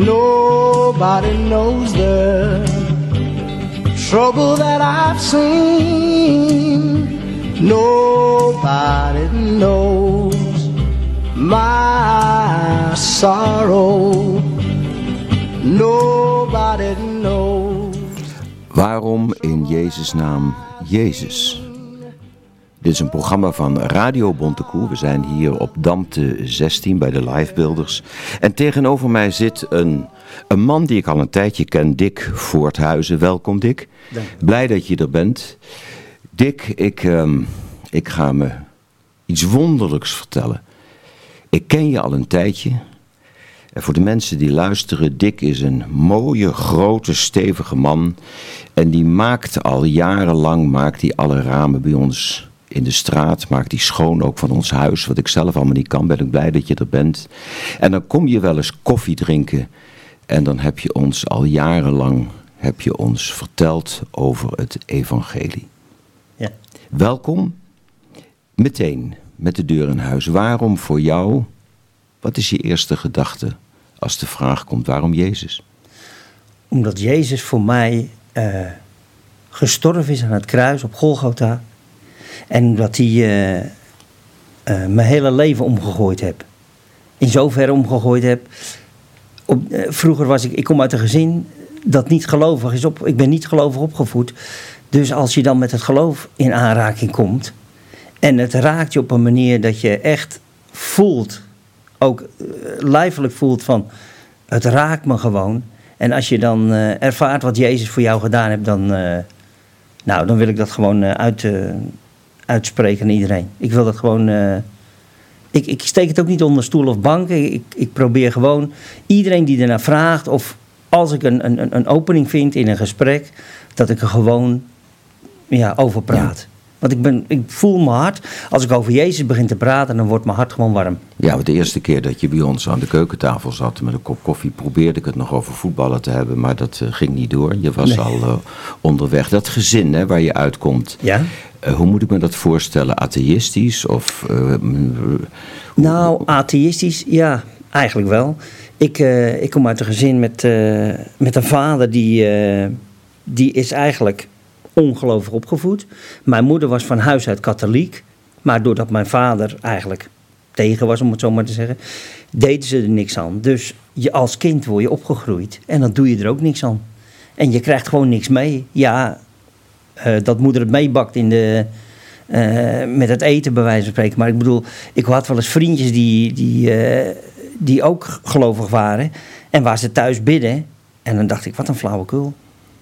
Nobody knows the trouble that I've seen. Nobody knows my sorrow. Nobody knows. Waarom in Jezus' naam Jezus? Dit is een programma van Radio Bontekoe. We zijn hier op Damte 16 bij de Livebuilders. En tegenover mij zit een, een man die ik al een tijdje ken, Dick Voorthuizen. Welkom Dick. Blij dat je er bent. Dick, ik, ehm, ik ga me iets wonderlijks vertellen. Ik ken je al een tijdje. En voor de mensen die luisteren, Dick is een mooie, grote, stevige man. En die maakt al jarenlang maakt hij alle ramen bij ons in de straat. Maakt die schoon ook van ons huis. Wat ik zelf allemaal niet kan, ben ik blij dat je er bent. En dan kom je wel eens koffie drinken. En dan heb je ons al jarenlang heb je ons verteld over het evangelie. Ja. Welkom. Meteen met de deur in huis. Waarom voor jou? Wat is je eerste gedachte als de vraag komt waarom Jezus? Omdat Jezus voor mij eh, gestorven is aan het kruis op Golgotha. En dat hij eh, eh, mijn hele leven omgegooid heb. In zoverre omgegooid heb. Eh, vroeger was ik, ik kom uit een gezin dat niet gelovig is. Op, ik ben niet gelovig opgevoed. Dus als je dan met het geloof in aanraking komt. En het raakt je op een manier dat je echt voelt. Ook lijfelijk voelt van. Het raakt me gewoon. En als je dan ervaart wat Jezus voor jou gedaan heeft, dan, nou, dan wil ik dat gewoon uit, uitspreken aan iedereen. Ik wil dat gewoon. eh, ik, ik steek het ook niet onder stoel of bank. Ik, ik probeer gewoon iedereen die ernaar vraagt, of als ik een, een, een opening vind in een gesprek, dat ik er gewoon ja, over praat. Want ik, ben, ik voel mijn hart, als ik over Jezus begin te praten, dan wordt mijn hart gewoon warm. Ja, de eerste keer dat je bij ons aan de keukentafel zat met een kop koffie, probeerde ik het nog over voetballen te hebben, maar dat eh, ging niet door. Je was Nee. al eh, onderweg. Dat gezin hè, waar je uitkomt, Ja? eh, hoe moet ik me dat voorstellen? Atheïstisch of... Nou, atheïstisch, ja, eigenlijk wel. Ik, ik kom uit een gezin met, met een vader die, die is eigenlijk ongelovig opgevoed. Mijn moeder was van huis uit katholiek. Maar doordat mijn vader eigenlijk tegen was, om het zo maar te zeggen, deden ze er niks aan. Dus je, als kind word je opgegroeid en dan doe je er ook niks aan. En je krijgt gewoon niks mee. Ja, eh, dat moeder het meebakt in de, eh, met het eten, bij wijze van spreken. Maar ik bedoel, ik had wel eens vriendjes die, die, eh, die ook gelovig waren. En waar ze thuis bidden. En dan dacht ik, wat een flauwekul.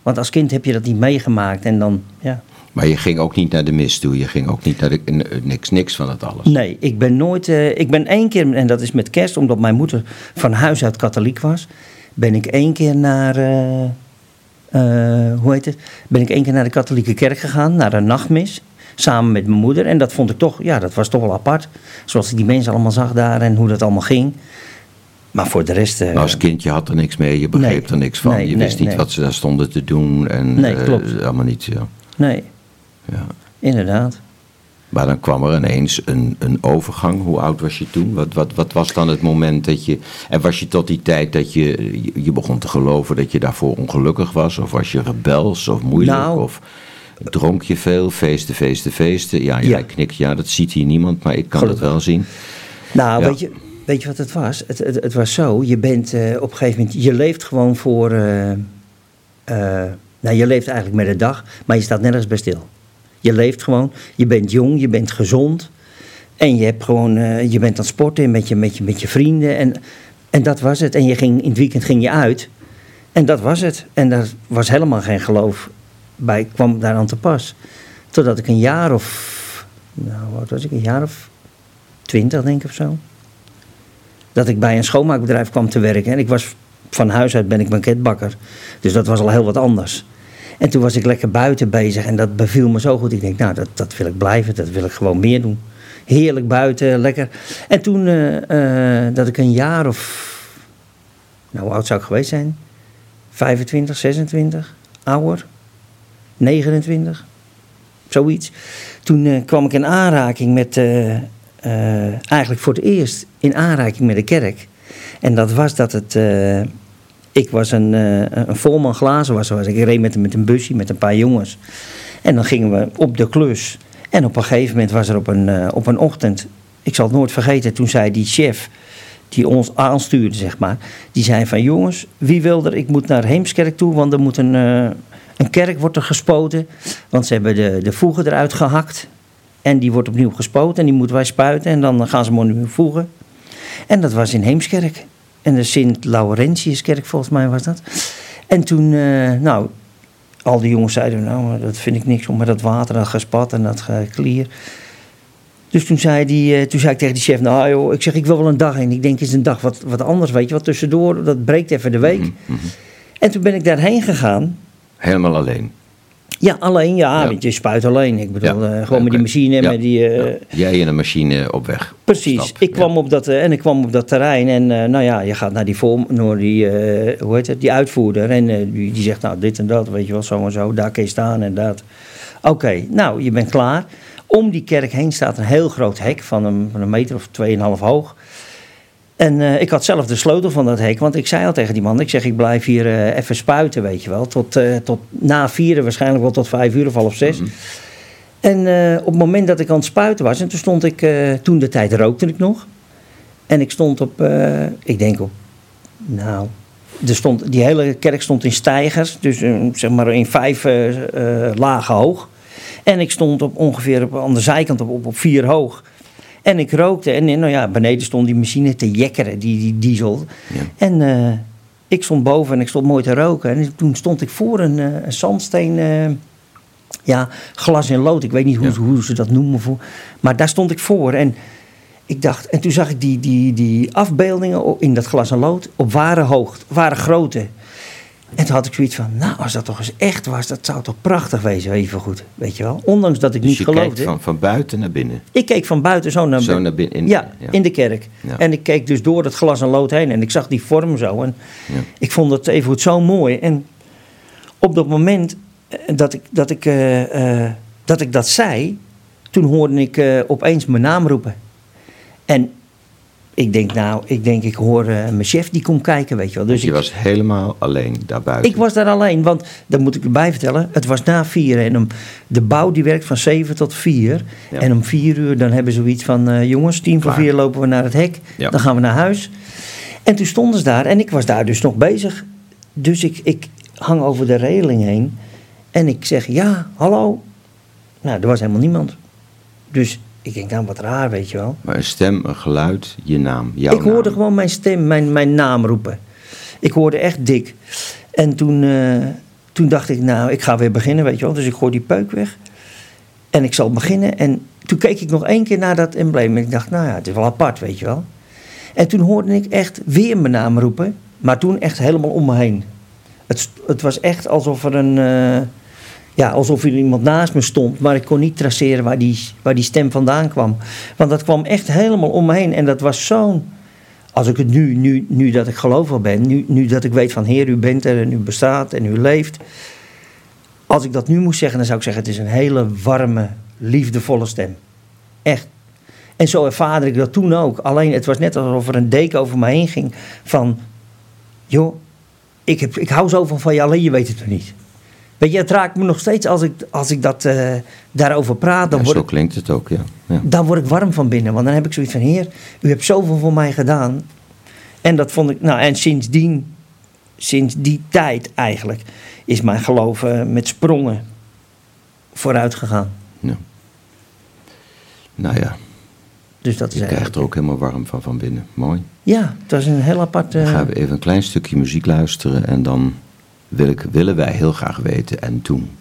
Want als kind heb je dat niet meegemaakt. En dan, ja. Maar je ging ook niet naar de mis toe, je ging ook niet naar de... Niks, niks van het alles. Nee, ik ben nooit. eh, ik ben één keer, en dat is met kerst, omdat mijn moeder van huis uit katholiek was. Ben ik één keer naar. eh, eh, hoe heet het? Ben ik één keer naar de katholieke kerk gegaan, naar een nachtmis. Samen met mijn moeder. En dat vond ik toch, ja, dat was toch wel apart. Zoals ik die mensen allemaal zag daar en hoe dat allemaal ging. Maar voor de rest. eh, Maar als kind, je had er niks mee, je begreep Nee. er niks van. Nee, je nee, wist niet wat ze daar stonden te doen. En, Nee, eh, klopt. allemaal niet, ja. nee, ja. inderdaad. Maar dan kwam er ineens een, een overgang. Hoe oud was je toen? Wat, wat, wat was dan het moment dat je... En was je tot die tijd dat je, je, je begon te geloven dat je daarvoor ongelukkig was? Of was je rebels of moeilijk? Nou. of dronk je veel? Feesten, feesten, feesten? Ja, jij Ja. knikt. Ja, dat ziet hier niemand, maar ik kan Gelukkig. het wel zien. Nou, Ja. weet, je, weet je wat het was? Het, het, het was zo, je bent eh, op een gegeven moment, je leeft gewoon voor, eh, eh, nou je leeft eigenlijk met de dag, maar je staat nergens bij stil. Je leeft gewoon, je bent jong, je bent gezond en je, hebt gewoon, je bent aan het sporten met je, met je, met je vrienden en, en dat was het. En je ging, in het weekend ging je uit en dat was het. En daar was helemaal geen geloof bij, kwam daar aan te pas. Totdat ik een jaar of, nou wat was ik, een jaar of twintig denk ik of zo. Dat ik bij een schoonmaakbedrijf kwam te werken. En ik was van huis uit ben ik banketbakker. Dus dat was al heel wat anders. En toen was ik lekker buiten bezig en dat beviel me zo goed. Ik denk, nou, dat, dat wil ik blijven, dat wil ik gewoon meer doen. Heerlijk buiten, lekker. En toen eh, eh, dat ik een jaar of, nou hoe oud zou ik geweest zijn? 25, 26, ouder, 29, zoiets. Toen eh, kwam ik in aanraking met, eh, eigenlijk voor het eerst in aanraking met de kerk. En dat was dat het, eh, Ik was een, eh, een volman glazen. Was. Ik reed met, met een busje met een paar jongens. En dan gingen we op de klus. En op een gegeven moment was er op een, op een ochtend... Ik zal het nooit vergeten, toen zei die chef die ons aanstuurde, zeg maar. Die zei van jongens, wie wil er? Ik moet naar Heemskerk toe, want er moet een, een kerk wordt er gespoten. Want ze hebben de, de voegen eruit gehakt. En die wordt opnieuw gespoten en die moeten wij spuiten. En dan gaan ze hem opnieuw voegen. En dat was in Heemskerk. En de Sint-Laurentiuskerk volgens mij was dat. En toen, eh, nou, al die jongens zeiden, nou, dat vind ik niks om met dat water, dat gespat en dat geklier. Dus toen zei, die, eh, toen zei ik tegen die chef, nou joh, ik zeg, ik wil wel een dag heen. Ik denk, het is een dag wat, wat anders, weet je, wat tussendoor, dat breekt even de week. Mhm, mhm. En toen ben ik daarheen gegaan. Helemaal alleen. Ja, alleen, ja, Ja. want je spuit alleen. Ik bedoel, Ja, eh, gewoon met die machine, met die... eh. Jij en een machine op weg. Precies. Stap, Ik kwam op dat, eh, en ik kwam op dat terrein en nou ja, je gaat naar die, vorm, naar die, hoe heet het, die uitvoerder en die, die zegt nou dit en dat, weet je wel, zo en zo, daar kun je staan en dat. Oké, nou je bent klaar. Om die kerk heen staat een heel groot hek van een, van een meter of tweeënhalf hoog. En eh, ik had zelf de sleutel van dat hek, want ik zei al tegen die man, ik zeg ik blijf hier eh, even spuiten, weet je wel, tot, eh, tot na vieren, waarschijnlijk wel tot vijf uur of half zes. En eh, op het moment dat ik aan het spuiten was, en toen stond ik, toen de tijd rookte ik nog. En ik stond op, ik denk op, nou, er stond, die hele kerk stond in stijgers, dus zeg maar in vijf lagen hoog. En ik stond op ongeveer op, aan de zijkant op, op, op vier hoog. En ik rookte en nou ja, beneden stond die machine te jekkeren, die, die diesel. Ja. En eh, ik stond boven en ik stond mooi te roken. En toen stond ik voor een, eh, een zandsteen, eh, ja, glas en lood. Ik weet niet hoe, Ja. hoe ze dat noemen. Voor. Maar daar stond ik voor. En ik dacht, en toen zag ik die, die, die afbeeldingen in dat glas en lood op ware hoogte, ware grootte. En toen had ik zoiets van, nou, als dat toch eens echt was, dat zou toch prachtig wezen, even goed. Weet je wel? Ondanks dat ik Dus niet je geloofde. kijkt van, van buiten naar binnen. Ik keek van buiten zo naar, Zo naar binnen. In, ja, in de kerk. Ja. En ik keek dus door het glas en lood heen en ik zag die vorm zo. En Ja. ik vond het even goed zo mooi. En op dat moment eh, dat ik dat, ik, eh, eh, dat, ik dat zei, toen hoorde ik opeens mijn naam roepen. En ik denk, nou, ik denk, ik hoor eh, mijn chef die komt kijken, weet je wel. Dus je ik, was helemaal alleen daarbuiten. ik was daar alleen, want dat moet ik erbij vertellen. Het was na vier en om, de bouw die werkt van zeven tot vier. Ja. En om vier uur dan hebben ze zoiets van, eh, jongens, tien voor Klaar. vier lopen we naar het hek. Ja. Dan gaan we naar huis. En toen stonden ze daar en ik was daar dus nog bezig. Dus ik, ik hang over de regeling heen en ik zeg, ja, hallo. Nou, er was helemaal niemand. Dus ik denk, nou, wat raar, weet je wel. Maar een stem, een geluid, je naam, jouw Ik hoorde naam. gewoon mijn stem, mijn, mijn naam roepen. Ik hoorde echt dik. En toen, eh, toen dacht ik, nou, ik ga weer beginnen, weet je wel. Dus ik gooi die peuk weg. En ik zal beginnen. En toen keek ik nog één keer naar dat embleem. En ik dacht, nou ja, het is wel apart, weet je wel. En toen hoorde ik echt weer mijn naam roepen. Maar toen echt helemaal om me heen. Het, het was echt alsof er een... eh, ja, alsof er iemand naast me stond. Maar ik kon niet traceren waar die, waar die stem vandaan kwam. Want dat kwam echt helemaal om me heen. En dat was zo'n... Als ik het nu, nu, nu dat ik gelovig ben, nu, nu dat ik weet van Heer, u bent er en u bestaat en u leeft. Als ik dat nu moest zeggen, dan zou ik zeggen: het is een hele warme, liefdevolle stem. Echt. En zo ervaarde ik dat toen ook. Alleen het was net alsof er een deken over me heen ging. Van, joh, ik, heb, ik hou zoveel van je, alleen je weet het nog niet. Weet je, het raakt me nog steeds als ik, als ik dat, eh, daarover praat. Dan Ja, word zo ik, klinkt het ook, ja. ja. dan word ik warm van binnen. Want dan heb ik zoiets van: Heer, u hebt zoveel voor mij gedaan. En dat vond ik, nou, en sindsdien, sinds die tijd eigenlijk, is mijn geloof eh, met sprongen vooruit gegaan. ja. Nou ja, Dus dat is je krijgt er ook helemaal warm van van binnen. Mooi. Ja, het was een heel apart. eh, Dan gaan we even een klein stukje muziek luisteren en dan wil ik, willen wij heel graag weten en toen.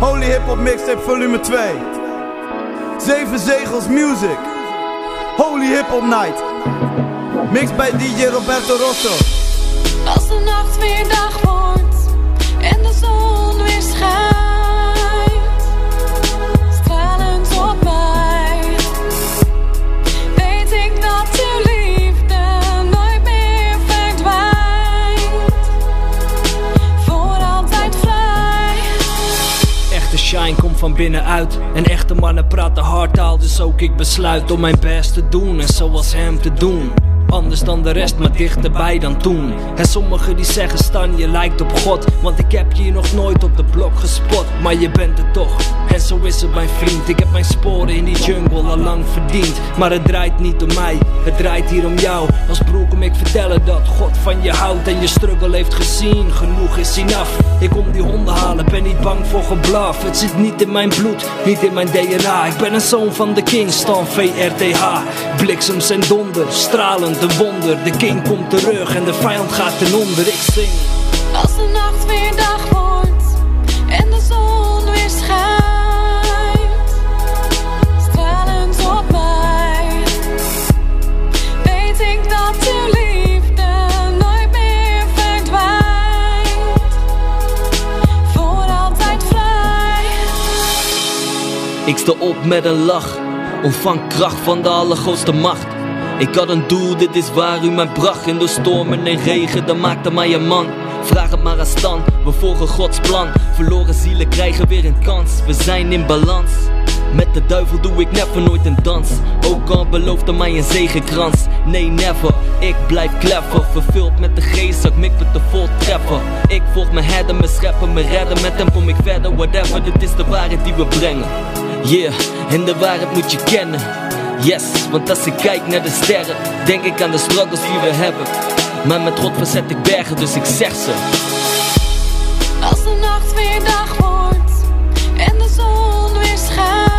Holy Hip Hop Mixtape volume 2. Zeven Zegels Music. Holy Hip Hop Night. Mixed bij DJ Roberto Rosso. Als de nacht weer dag wordt en de zon weer schijnt, van binnenuit. En echte mannen praten hardtaal, dus ook ik besluit om mijn best te doen en zoals hem te doen. Anders dan de rest, maar dichterbij dan toen. En sommigen die zeggen Stan, je lijkt op God. Want ik heb je hier nog nooit op de blok gespot. Maar je bent het toch. Zo is het mijn vriend. Ik heb mijn sporen in die jungle al lang verdiend. Maar het draait niet om mij, het draait hier om jou. Als broer kom ik vertellen dat God van je houdt. En je struggle heeft gezien, genoeg is enough. Ik kom die honden halen, ben niet bang voor geblaf. Het zit niet in mijn bloed, niet in mijn DNA. Ik ben een zoon van de king, Stan VRTH. Bliksems en donder, stralend een wonder. De king komt terug en de vijand gaat ten onder. Ik zing. Als de nacht weer dag wordt en de zon weer schijnt, Ik sta op met een lach, ontvang kracht van de allergrootste macht. Ik had een doel, dit is waar u mij bracht. In de stormen en regen, dat maakte mij een man. Vraag het maar aan Stan, we volgen Gods plan. Verloren zielen krijgen weer een kans, we zijn in balans. Met de duivel doe ik never nooit een dans. Ook al beloofde mij een zegenkrans. Nee, never, ik blijf clever. Vervuld met de geest, ik mik met de voltreffer. Ik volg mijn herder, mijn schepper, mijn redder. Met hem kom ik verder, whatever, dit is de waarheid die we brengen. Yeah, en de waarheid moet je kennen. Yes, want als ik kijk naar de sterren, denk ik aan de struggles die we hebben. Maar met trots verzet ik bergen, dus ik zeg ze. Als de nacht weer dag wordt en de zon weer schijnt,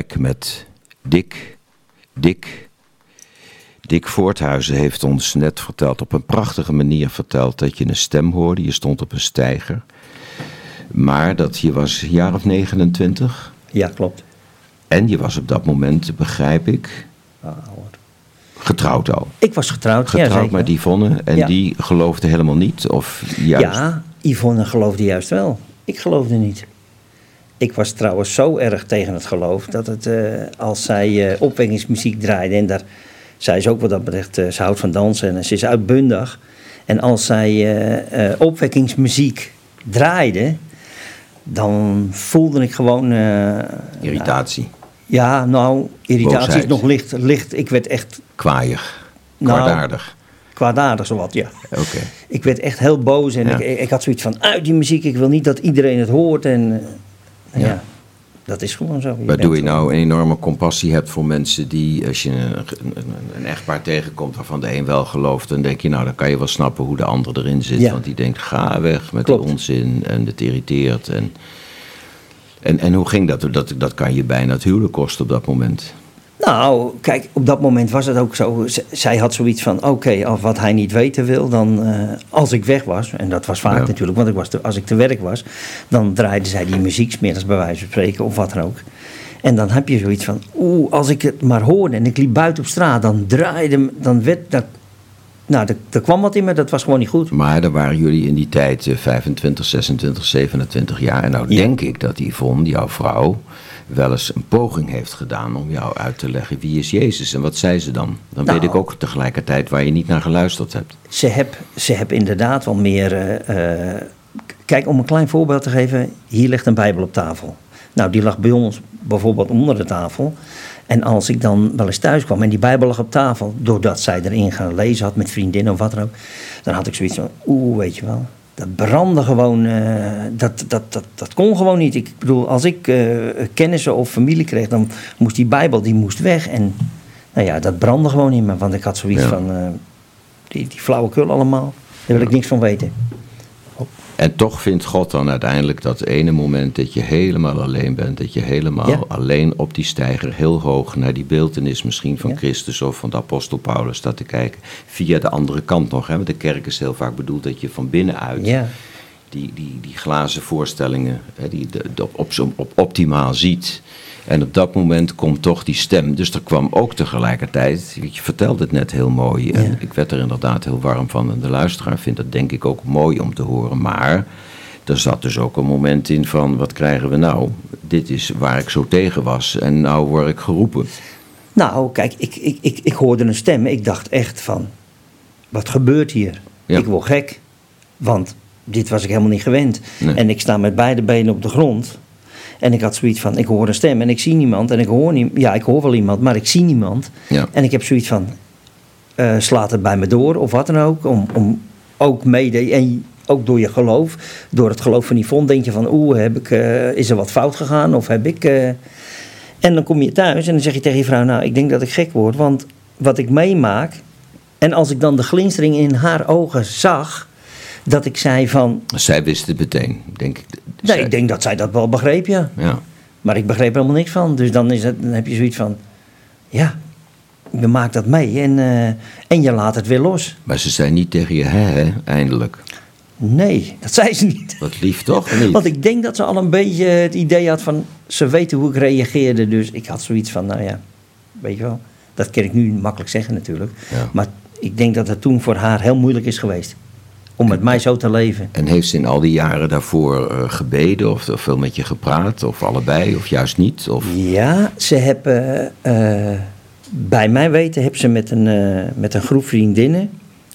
gesprek met Dick, Dick. Dick Voorthuizen heeft ons net verteld, op een prachtige manier verteld, dat je een stem hoorde. Je stond op een steiger. Maar dat je was een jaar of 29. Ja, klopt. En je was op dat moment, begrijp ik, Ah, getrouwd al. Ik was getrouwd, ja, Getrouwd zeker. met Yvonne. En Ja. die geloofde helemaal niet. Of juist. Ja, Yvonne geloofde juist wel. Ik geloofde niet. Ik was trouwens zo erg tegen het geloof dat het, eh, als zij eh, opwekkingsmuziek draaide, en daar, zij is ook wat dat betreft, eh, ze houdt van dansen en ze is uitbundig. En als zij opwekkingsmuziek draaide, dan voelde ik gewoon. eh, Irritatie. ja, nou, irritatie Boosheid. is nog licht, licht. Ik werd echt Kwaaiig. Nou, Kwaadaardig. kwaadaardig, zowat, ja. Oké. Ik werd echt heel boos en Ja. ik, ik had zoiets van, uit die muziek, ik wil niet dat iedereen het hoort. En ja. Dat is gewoon zo. Waardoor bent je nou een enorme compassie hebt voor mensen die, als je een, een, een echtpaar tegenkomt waarvan de een wel gelooft, dan denk je, nou, dan kan je wel snappen hoe de ander erin zit. Ja. Want die denkt, ga weg met Klopt. de onzin en het irriteert. En, en, en hoe ging dat? dat? Dat kan je bijna het huwelijk kosten op dat moment. Nou, kijk, op dat moment was het ook zo. Z- zij had zoiets van: oké, als wat hij niet weten wil, dan eh, als ik weg was, en dat was vaak Ja. natuurlijk, want ik was te- als ik te werk was, dan draaide zij die muziek, smiddags bij wijze van spreken, of wat dan ook. En dan heb je zoiets van: oeh, als ik het maar hoorde en ik liep buiten op straat, dan draaide, dan werd, dat, nou, er, er kwam wat in me, dat was gewoon niet goed. Maar dan waren jullie in die tijd eh, 25, 26, 27 jaar. En nou Ja. denk ik dat Yvonne, jouw vrouw, wel eens een poging heeft gedaan om jou uit te leggen wie is Jezus en wat zei ze dan? Dan Nou. weet ik ook tegelijkertijd waar je niet naar geluisterd hebt. Ze heb, ze heb inderdaad wel meer. eh, eh, kijk, om een klein voorbeeld te geven. Hier ligt een Bijbel op tafel. Nou, die lag bij ons bijvoorbeeld onder de tafel. En als ik dan wel eens thuis kwam en die Bijbel lag op tafel. doordat zij erin gaan lezen had met vriendinnen of wat dan ook. dan had ik zoiets van: oeh, weet je wel. Dat brandde gewoon. eh, dat, dat, dat, dat kon gewoon niet. Ik bedoel, als ik eh, kennissen of familie kreeg. dan moest die Bijbel die moest weg. En nou ja, dat brandde gewoon in me. Want ik had zoiets Ja. van. eh, die, die flauwekul allemaal. Daar wil ik niks van weten. En toch vindt God dan uiteindelijk dat ene moment dat je helemaal alleen bent, dat je helemaal Ja. alleen op die steiger heel hoog naar die beeltenis misschien van Ja. Christus of van de apostel Paulus staat te kijken. Via de andere kant nog, hè? want de kerk is heel vaak bedoeld dat je van binnenuit Ja. die, die, die glazen voorstellingen hè, die de, de- op, op, op optimaal ziet. En op dat moment komt toch die stem. Dus er kwam ook tegelijkertijd, je vertelde het net heel mooi. En Ja. ik werd er inderdaad heel warm van. En de luisteraar vindt dat denk ik ook mooi om te horen. Maar er zat dus ook een moment in van, wat krijgen we nou? Dit is waar ik zo tegen was. En nou word ik geroepen. Nou, kijk, ik, ik, ik, ik hoorde een stem. Ik dacht echt van, wat gebeurt hier? Ja. Ik word gek. Want dit was ik helemaal niet gewend. Nee. En ik sta met beide benen op de grond. En ik had zoiets van, ik hoor een stem en ik zie niemand. En ik hoor niet, ja, ik hoor wel iemand, maar ik zie niemand. Ja. En ik heb zoiets van, eh, slaat het bij me door of wat dan ook. Om, om ook mede, en ook door je geloof, door het geloof van Yvonne, denk je van, oeh, heb ik, eh, is er wat fout gegaan? Of heb ik... eh, En dan kom je thuis en dan zeg je tegen je vrouw, nou, ik denk dat ik gek word. Want wat ik meemaak, en als ik dan de glinstering in haar ogen zag, dat ik zei van, Zij wist het meteen, denk ik. nee, Zij- ik denk dat zij dat wel begreep, ja. Ja. Maar ik begreep er helemaal niks van. Dus dan, is het, dan heb je zoiets van, ja, je maakt dat mee en, eh, en je laat het weer los. Maar ze zei niet tegen je, hè, hè, eindelijk. Nee, dat zei ze niet. Wat lief toch? Niet? Want ik denk dat ze al een beetje het idee had van, ze weten hoe ik reageerde. Dus ik had zoiets van, nou ja, weet je wel. Dat kan ik nu makkelijk zeggen natuurlijk. Ja. Maar ik denk dat het toen voor haar heel moeilijk is geweest. Om met mij zo te leven. En heeft ze in al die jaren daarvoor eh, gebeden of, of veel met je gepraat? Of allebei, of juist niet? Of... Ja, ze hebben, eh, bij mij weten, heb ze met een, eh, met een groep vriendinnen,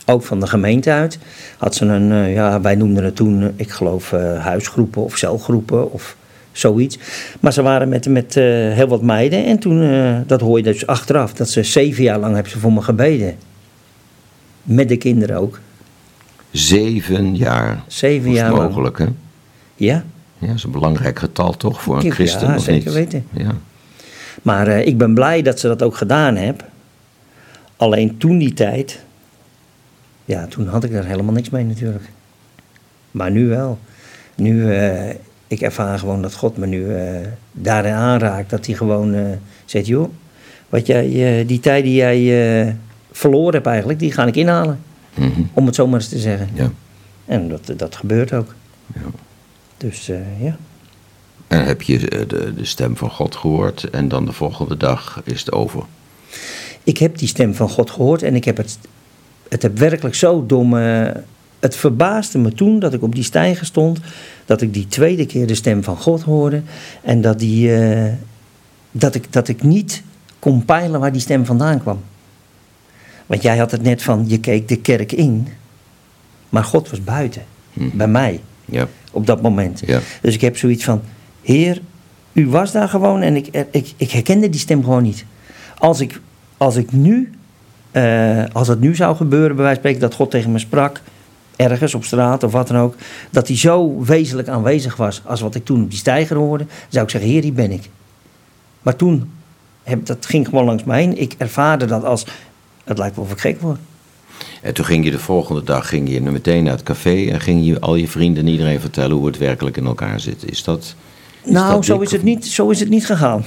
ook van de gemeente uit, had ze een, ja, wij noemden het toen, ik geloof, huisgroepen of celgroepen of zoiets. Maar ze waren met, met heel wat meiden en toen, dat hoor je dus achteraf, dat ze zeven jaar lang hebben ze voor me gebeden. Met de kinderen ook. Zeven jaar. Zeven jaar mogelijk, hè? Ja, Ja, dat is een belangrijk getal toch voor een Ja, christen, of zeker niet? weten. Ja. Maar eh, ik ben blij dat ze dat ook gedaan hebben. Alleen toen die tijd, ja, toen had ik daar helemaal niks mee natuurlijk. Maar nu wel. Nu, eh, ik ervaar gewoon dat God me nu eh, daarin aanraakt. Dat hij gewoon zegt, joh, wat jij, die tijd die jij verloren hebt eigenlijk, die ga ik inhalen. Mhm. Om het zo maar eens te zeggen. ja. En dat, dat gebeurt ook. Ja. Dus eh, ja. En heb je eh, de, de stem van God gehoord en dan de volgende dag is het over. Ik heb die stem van God gehoord en ik heb het, het heb werkelijk zo dom. het verbaasde me toen dat ik op die stijger stond, dat ik die tweede keer de stem van God hoorde en dat, die, eh, dat, ik, dat ik niet kon peilen waar die stem vandaan kwam. Want jij had het net van, je keek de kerk in, maar God was buiten, bij mij, Ja. op dat moment. Ja. Dus ik heb zoiets van, Heer, u was daar gewoon en ik, ik, ik herkende die stem gewoon niet. Als ik, als ik nu, eh, als het nu zou gebeuren, bij wijze van spreken, dat God tegen me sprak, ergens op straat of wat dan ook, dat hij zo wezenlijk aanwezig was als wat ik toen op die steiger hoorde, zou ik zeggen, Heer, hier ben ik. Maar toen, heb, dat ging gewoon langs me heen. Ik ervaarde dat als, het lijkt wel of ik gek word. En toen ging je de volgende dag ging je meteen naar het café en ging je al je vrienden en iedereen vertellen hoe het werkelijk in elkaar zit. Is dat. is nou, dat zo dik is, het niet, zo is het niet gegaan.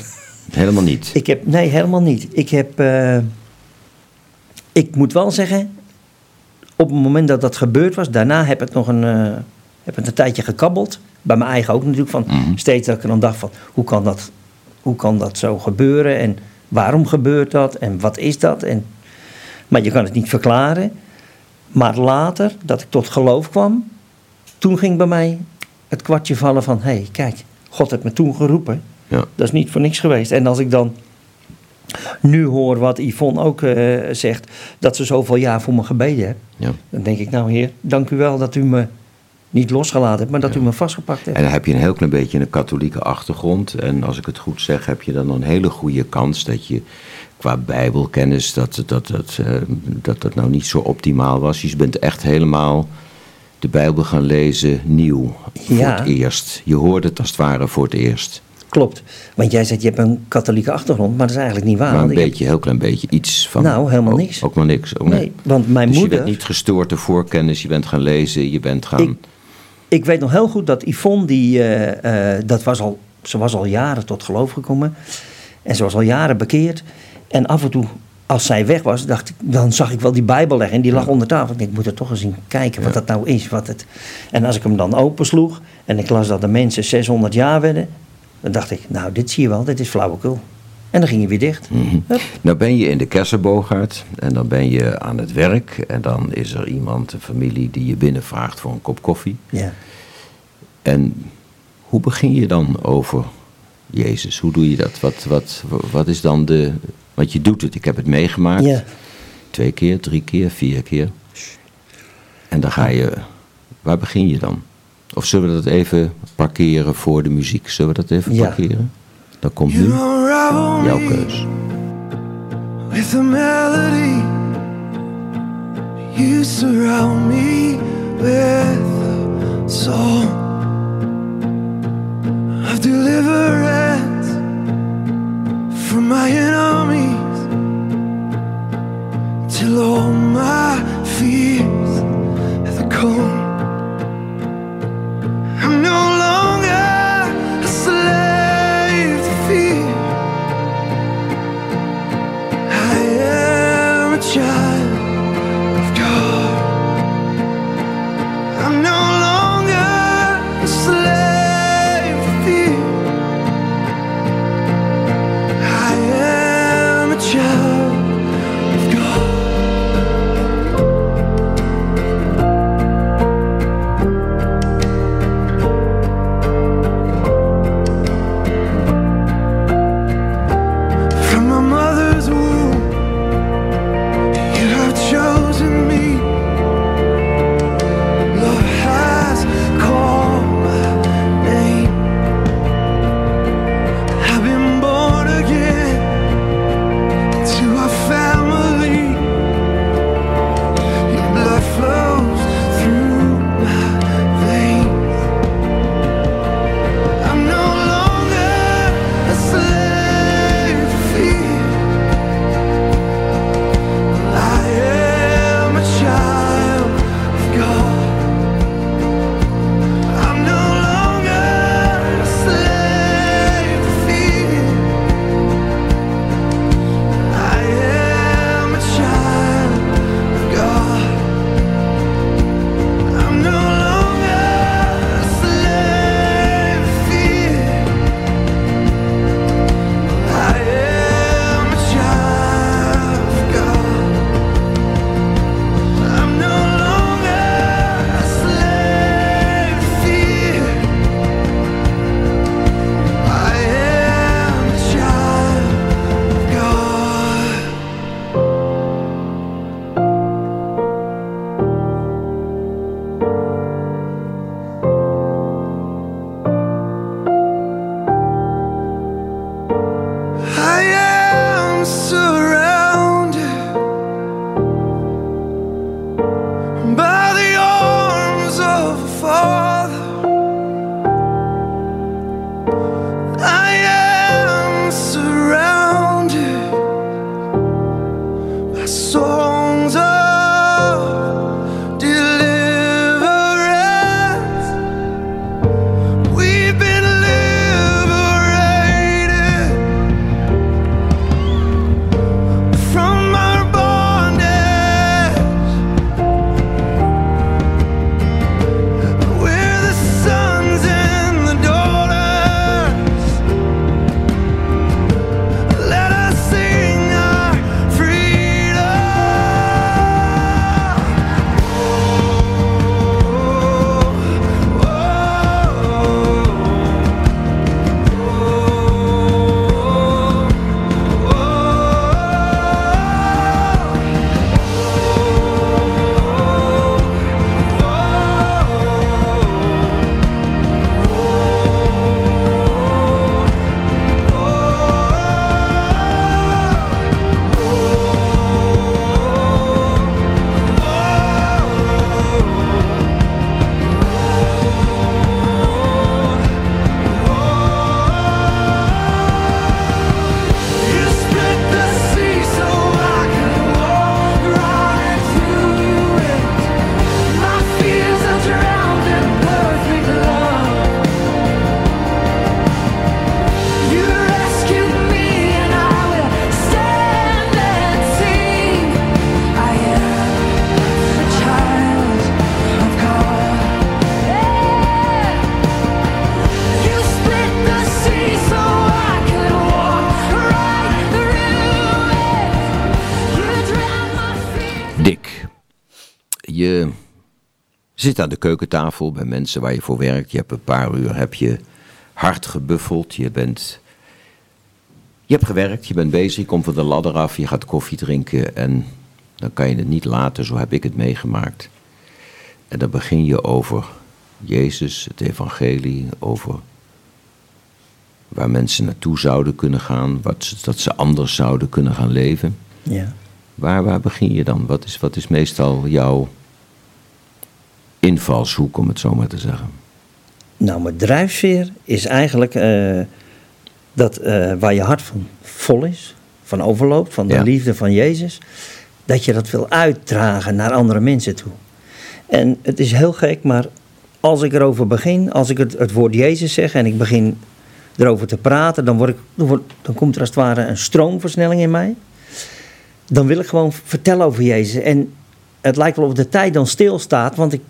Helemaal niet. Ik heb, nee, helemaal niet. Ik heb, eh, ik moet wel zeggen, op het moment dat dat gebeurd was, daarna heb ik nog een, eh, heb het een tijdje gekabbeld. Bij mijn eigen ook natuurlijk, van Mhm. steeds dat ik er dan dacht van, hoe kan dat, hoe kan dat zo gebeuren en waarom gebeurt dat en wat is dat? En, maar je kan het niet verklaren. Maar later, dat ik tot geloof kwam, toen ging bij mij het kwartje vallen van, hé, hey, kijk, God heeft me toen geroepen. Ja. Dat is niet voor niks geweest. En als ik dan nu hoor wat Yvonne ook eh, zegt, dat ze zoveel jaar voor me gebeden heeft, Ja. dan denk ik, nou heer, dank u wel dat u me niet losgelaten hebt, maar dat u me vastgepakt hebt. En dan heb je een heel klein beetje een katholieke achtergrond. En als ik het goed zeg, heb je dan een hele goede kans dat je qua bijbelkennis, dat dat, dat, eh, dat, dat nou niet zo optimaal was. Je bent echt helemaal de Bijbel gaan lezen nieuw. Voor Ja. het eerst. Je hoorde het als het ware voor het eerst. Klopt. Want jij zegt, je hebt een katholieke achtergrond, maar dat is eigenlijk niet waar. Maar een heb- beetje, heel klein beetje, iets van... Nou, helemaal ook- niks. Ook maar niks. Ook Nee, niet. want mijn dus je moeder... bent niet gestoord door voorkennis, je bent gaan lezen, je bent gaan... Ik, ik weet nog heel goed dat Yvonne, die, eh, eh, dat was al, ze was al jaren tot geloof gekomen. En ze was al jaren bekeerd. En af en toe, als zij weg was, dacht ik, dan zag ik wel die Bijbel leggen. En die lag onder tafel. Ik denk, ik moet er toch eens in kijken wat dat nou is. Wat het... En als ik hem dan opensloeg en ik las dat de mensen 600 jaar werden. Dan dacht ik, nou, dit zie je wel, dit is flauwekul. En dan ging je weer dicht. Hup. Nou ben je in de Kersenboogaard en dan ben je aan het werk en dan is er iemand, een familie, die je binnenvraagt voor een kop koffie. Ja. En hoe begin je dan over Jezus? Hoe doe je dat? Wat, wat, wat is dan de... Want je doet het, ik heb het meegemaakt. Ja. Twee keer, drie keer, vier keer. En dan ga je... Waar begin je dan? Of zullen we dat even parkeren voor de muziek? Zullen we dat even Ja. parkeren? Dan komt nu jouw keus. with a melody. You surround me with a song of deliverance from my alone zit aan de keukentafel bij mensen waar je voor werkt. Je hebt een paar uur heb je hard gebuffeld. Je bent... Je hebt gewerkt, je bent bezig, je komt van de ladder af, je gaat koffie drinken en dan kan je het niet laten, zo heb ik het meegemaakt. En dan begin je over Jezus, het evangelie, over waar mensen naartoe zouden kunnen gaan, wat, ze- dat ze anders zouden kunnen gaan leven. Ja. Waar, waar begin je dan? Wat is, wat is meestal jouw invalshoek, om het zo maar te zeggen? Nou, mijn drijfveer is eigenlijk eh, dat eh, waar je hart van vol is, van overloopt, van de Ja. liefde van Jezus, dat je dat wil uitdragen naar andere mensen toe. En het is heel gek, maar als ik erover begin, als ik het, het woord Jezus zeg en ik begin erover te praten, dan, word ik, dan, dan komt er als het ware een stroomversnelling in mij. Dan wil ik gewoon vertellen over Jezus. En het lijkt wel of de tijd dan stilstaat, want ik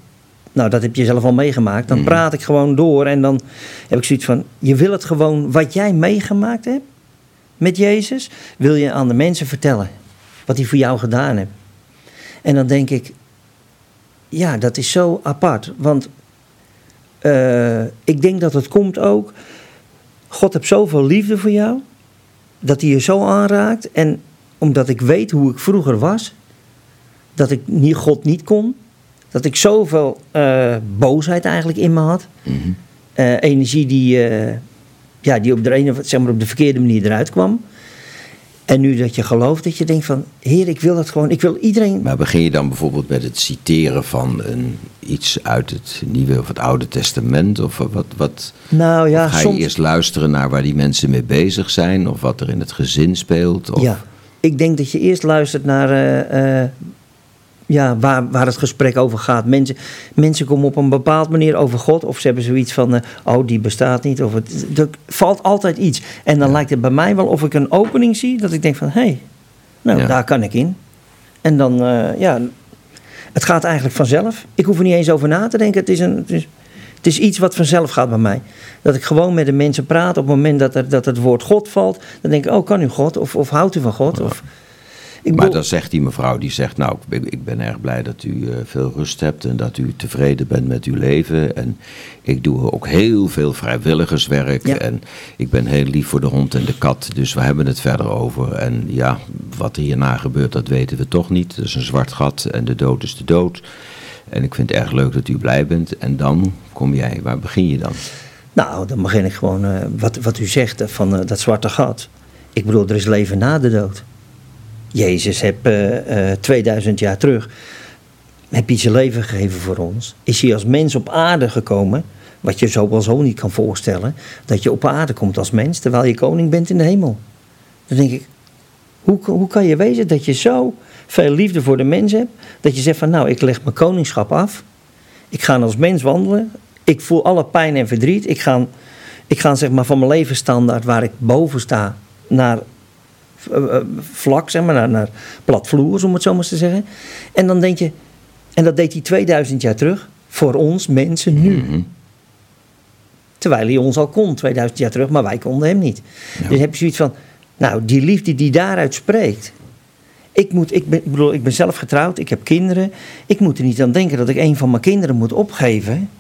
nou, dat heb je zelf al meegemaakt. Dan praat ik gewoon door en dan heb ik zoiets van: je wil het gewoon wat jij meegemaakt hebt met Jezus, wil je aan de mensen vertellen. Wat hij voor jou gedaan heeft. En dan denk ik: ja, dat is zo apart. Want eh, ik denk dat het komt ook. God heeft zoveel liefde voor jou, dat hij je zo aanraakt. En omdat ik weet hoe ik vroeger was, dat ik God niet kon. Dat ik zoveel eh, boosheid eigenlijk in me had. Eh, energie die, eh, ja, die op de, ene, zeg maar op de verkeerde manier eruit kwam. En nu dat je gelooft, dat je denkt van... Heer, ik wil dat gewoon. Ik wil iedereen... Maar begin je dan bijvoorbeeld met het citeren van een, iets uit het Nieuwe of het Oude Testament? Of wat, wat Nou ja, of ga je eerst luisteren naar waar die mensen mee bezig zijn? Of wat er in het gezin speelt? Of, Ja, ik denk dat je eerst luistert naar ja, waar, waar het gesprek over gaat. Mensen, mensen komen op een bepaald manier over God, of ze hebben zoiets van: eh, oh, die bestaat niet. Of het, er valt altijd iets. En dan lijkt het bij mij wel of ik een opening zie, dat ik denk van: hé, hey, nou, Ja. daar kan ik in. En dan, eh, ja, het gaat eigenlijk vanzelf. Ik hoef er niet eens over na te denken. Het is, een, het is, het is iets wat vanzelf gaat bij mij. Dat ik gewoon met de mensen praat. Op het moment dat, er, dat het woord God valt, dan denk ik: oh, kan u God? Of, of houdt u van God? Of, ik Maar dan zegt die mevrouw, die zegt, nou, ik ben, ik ben erg blij dat u eh, veel rust hebt en dat u tevreden bent met uw leven. En ik doe ook heel veel vrijwilligerswerk Ja. en ik ben heel lief voor de hond en de kat. Dus we hebben het verder over. En ja, wat er hierna gebeurt, dat weten we toch niet. Het is een zwart gat en de dood is de dood. En ik vind het erg leuk dat u blij bent. En dan kom jij, waar begin je dan? Nou, dan begin ik gewoon, eh, wat, wat u zegt eh, van dat zwarte gat. Ik bedoel, er is leven na de dood. Jezus heb eh, eh, 2000 jaar terug, heb hij zijn leven gegeven voor ons. Is hij als mens op aarde gekomen, wat je zo wel zo niet kan voorstellen. Dat je op aarde komt als mens, terwijl je koning bent in de hemel. Dan denk ik, hoe, hoe kan je wezen dat je zo veel liefde voor de mens hebt. Dat je zegt van nou, ik leg mijn koningschap af. Ik ga als mens wandelen. Ik voel alle pijn en verdriet. Ik ga, ik ga zeg maar van mijn levensstandaard waar ik boven sta naar eh, eh, vlak, zeg maar, naar, naar platvloers, om het zo maar eens te zeggen. En dan denk je, en dat deed hij 2000 jaar terug, voor ons mensen nu. Mhm. Terwijl hij ons al kon 2000 jaar terug, maar wij konden hem niet. Dus heb je zoiets van, nou, die liefde die daaruit spreekt. Ik, moet, ik, ben, ik bedoel, ik ben zelf getrouwd, ik heb kinderen. Ik moet er niet aan denken dat ik een van mijn kinderen moet opgeven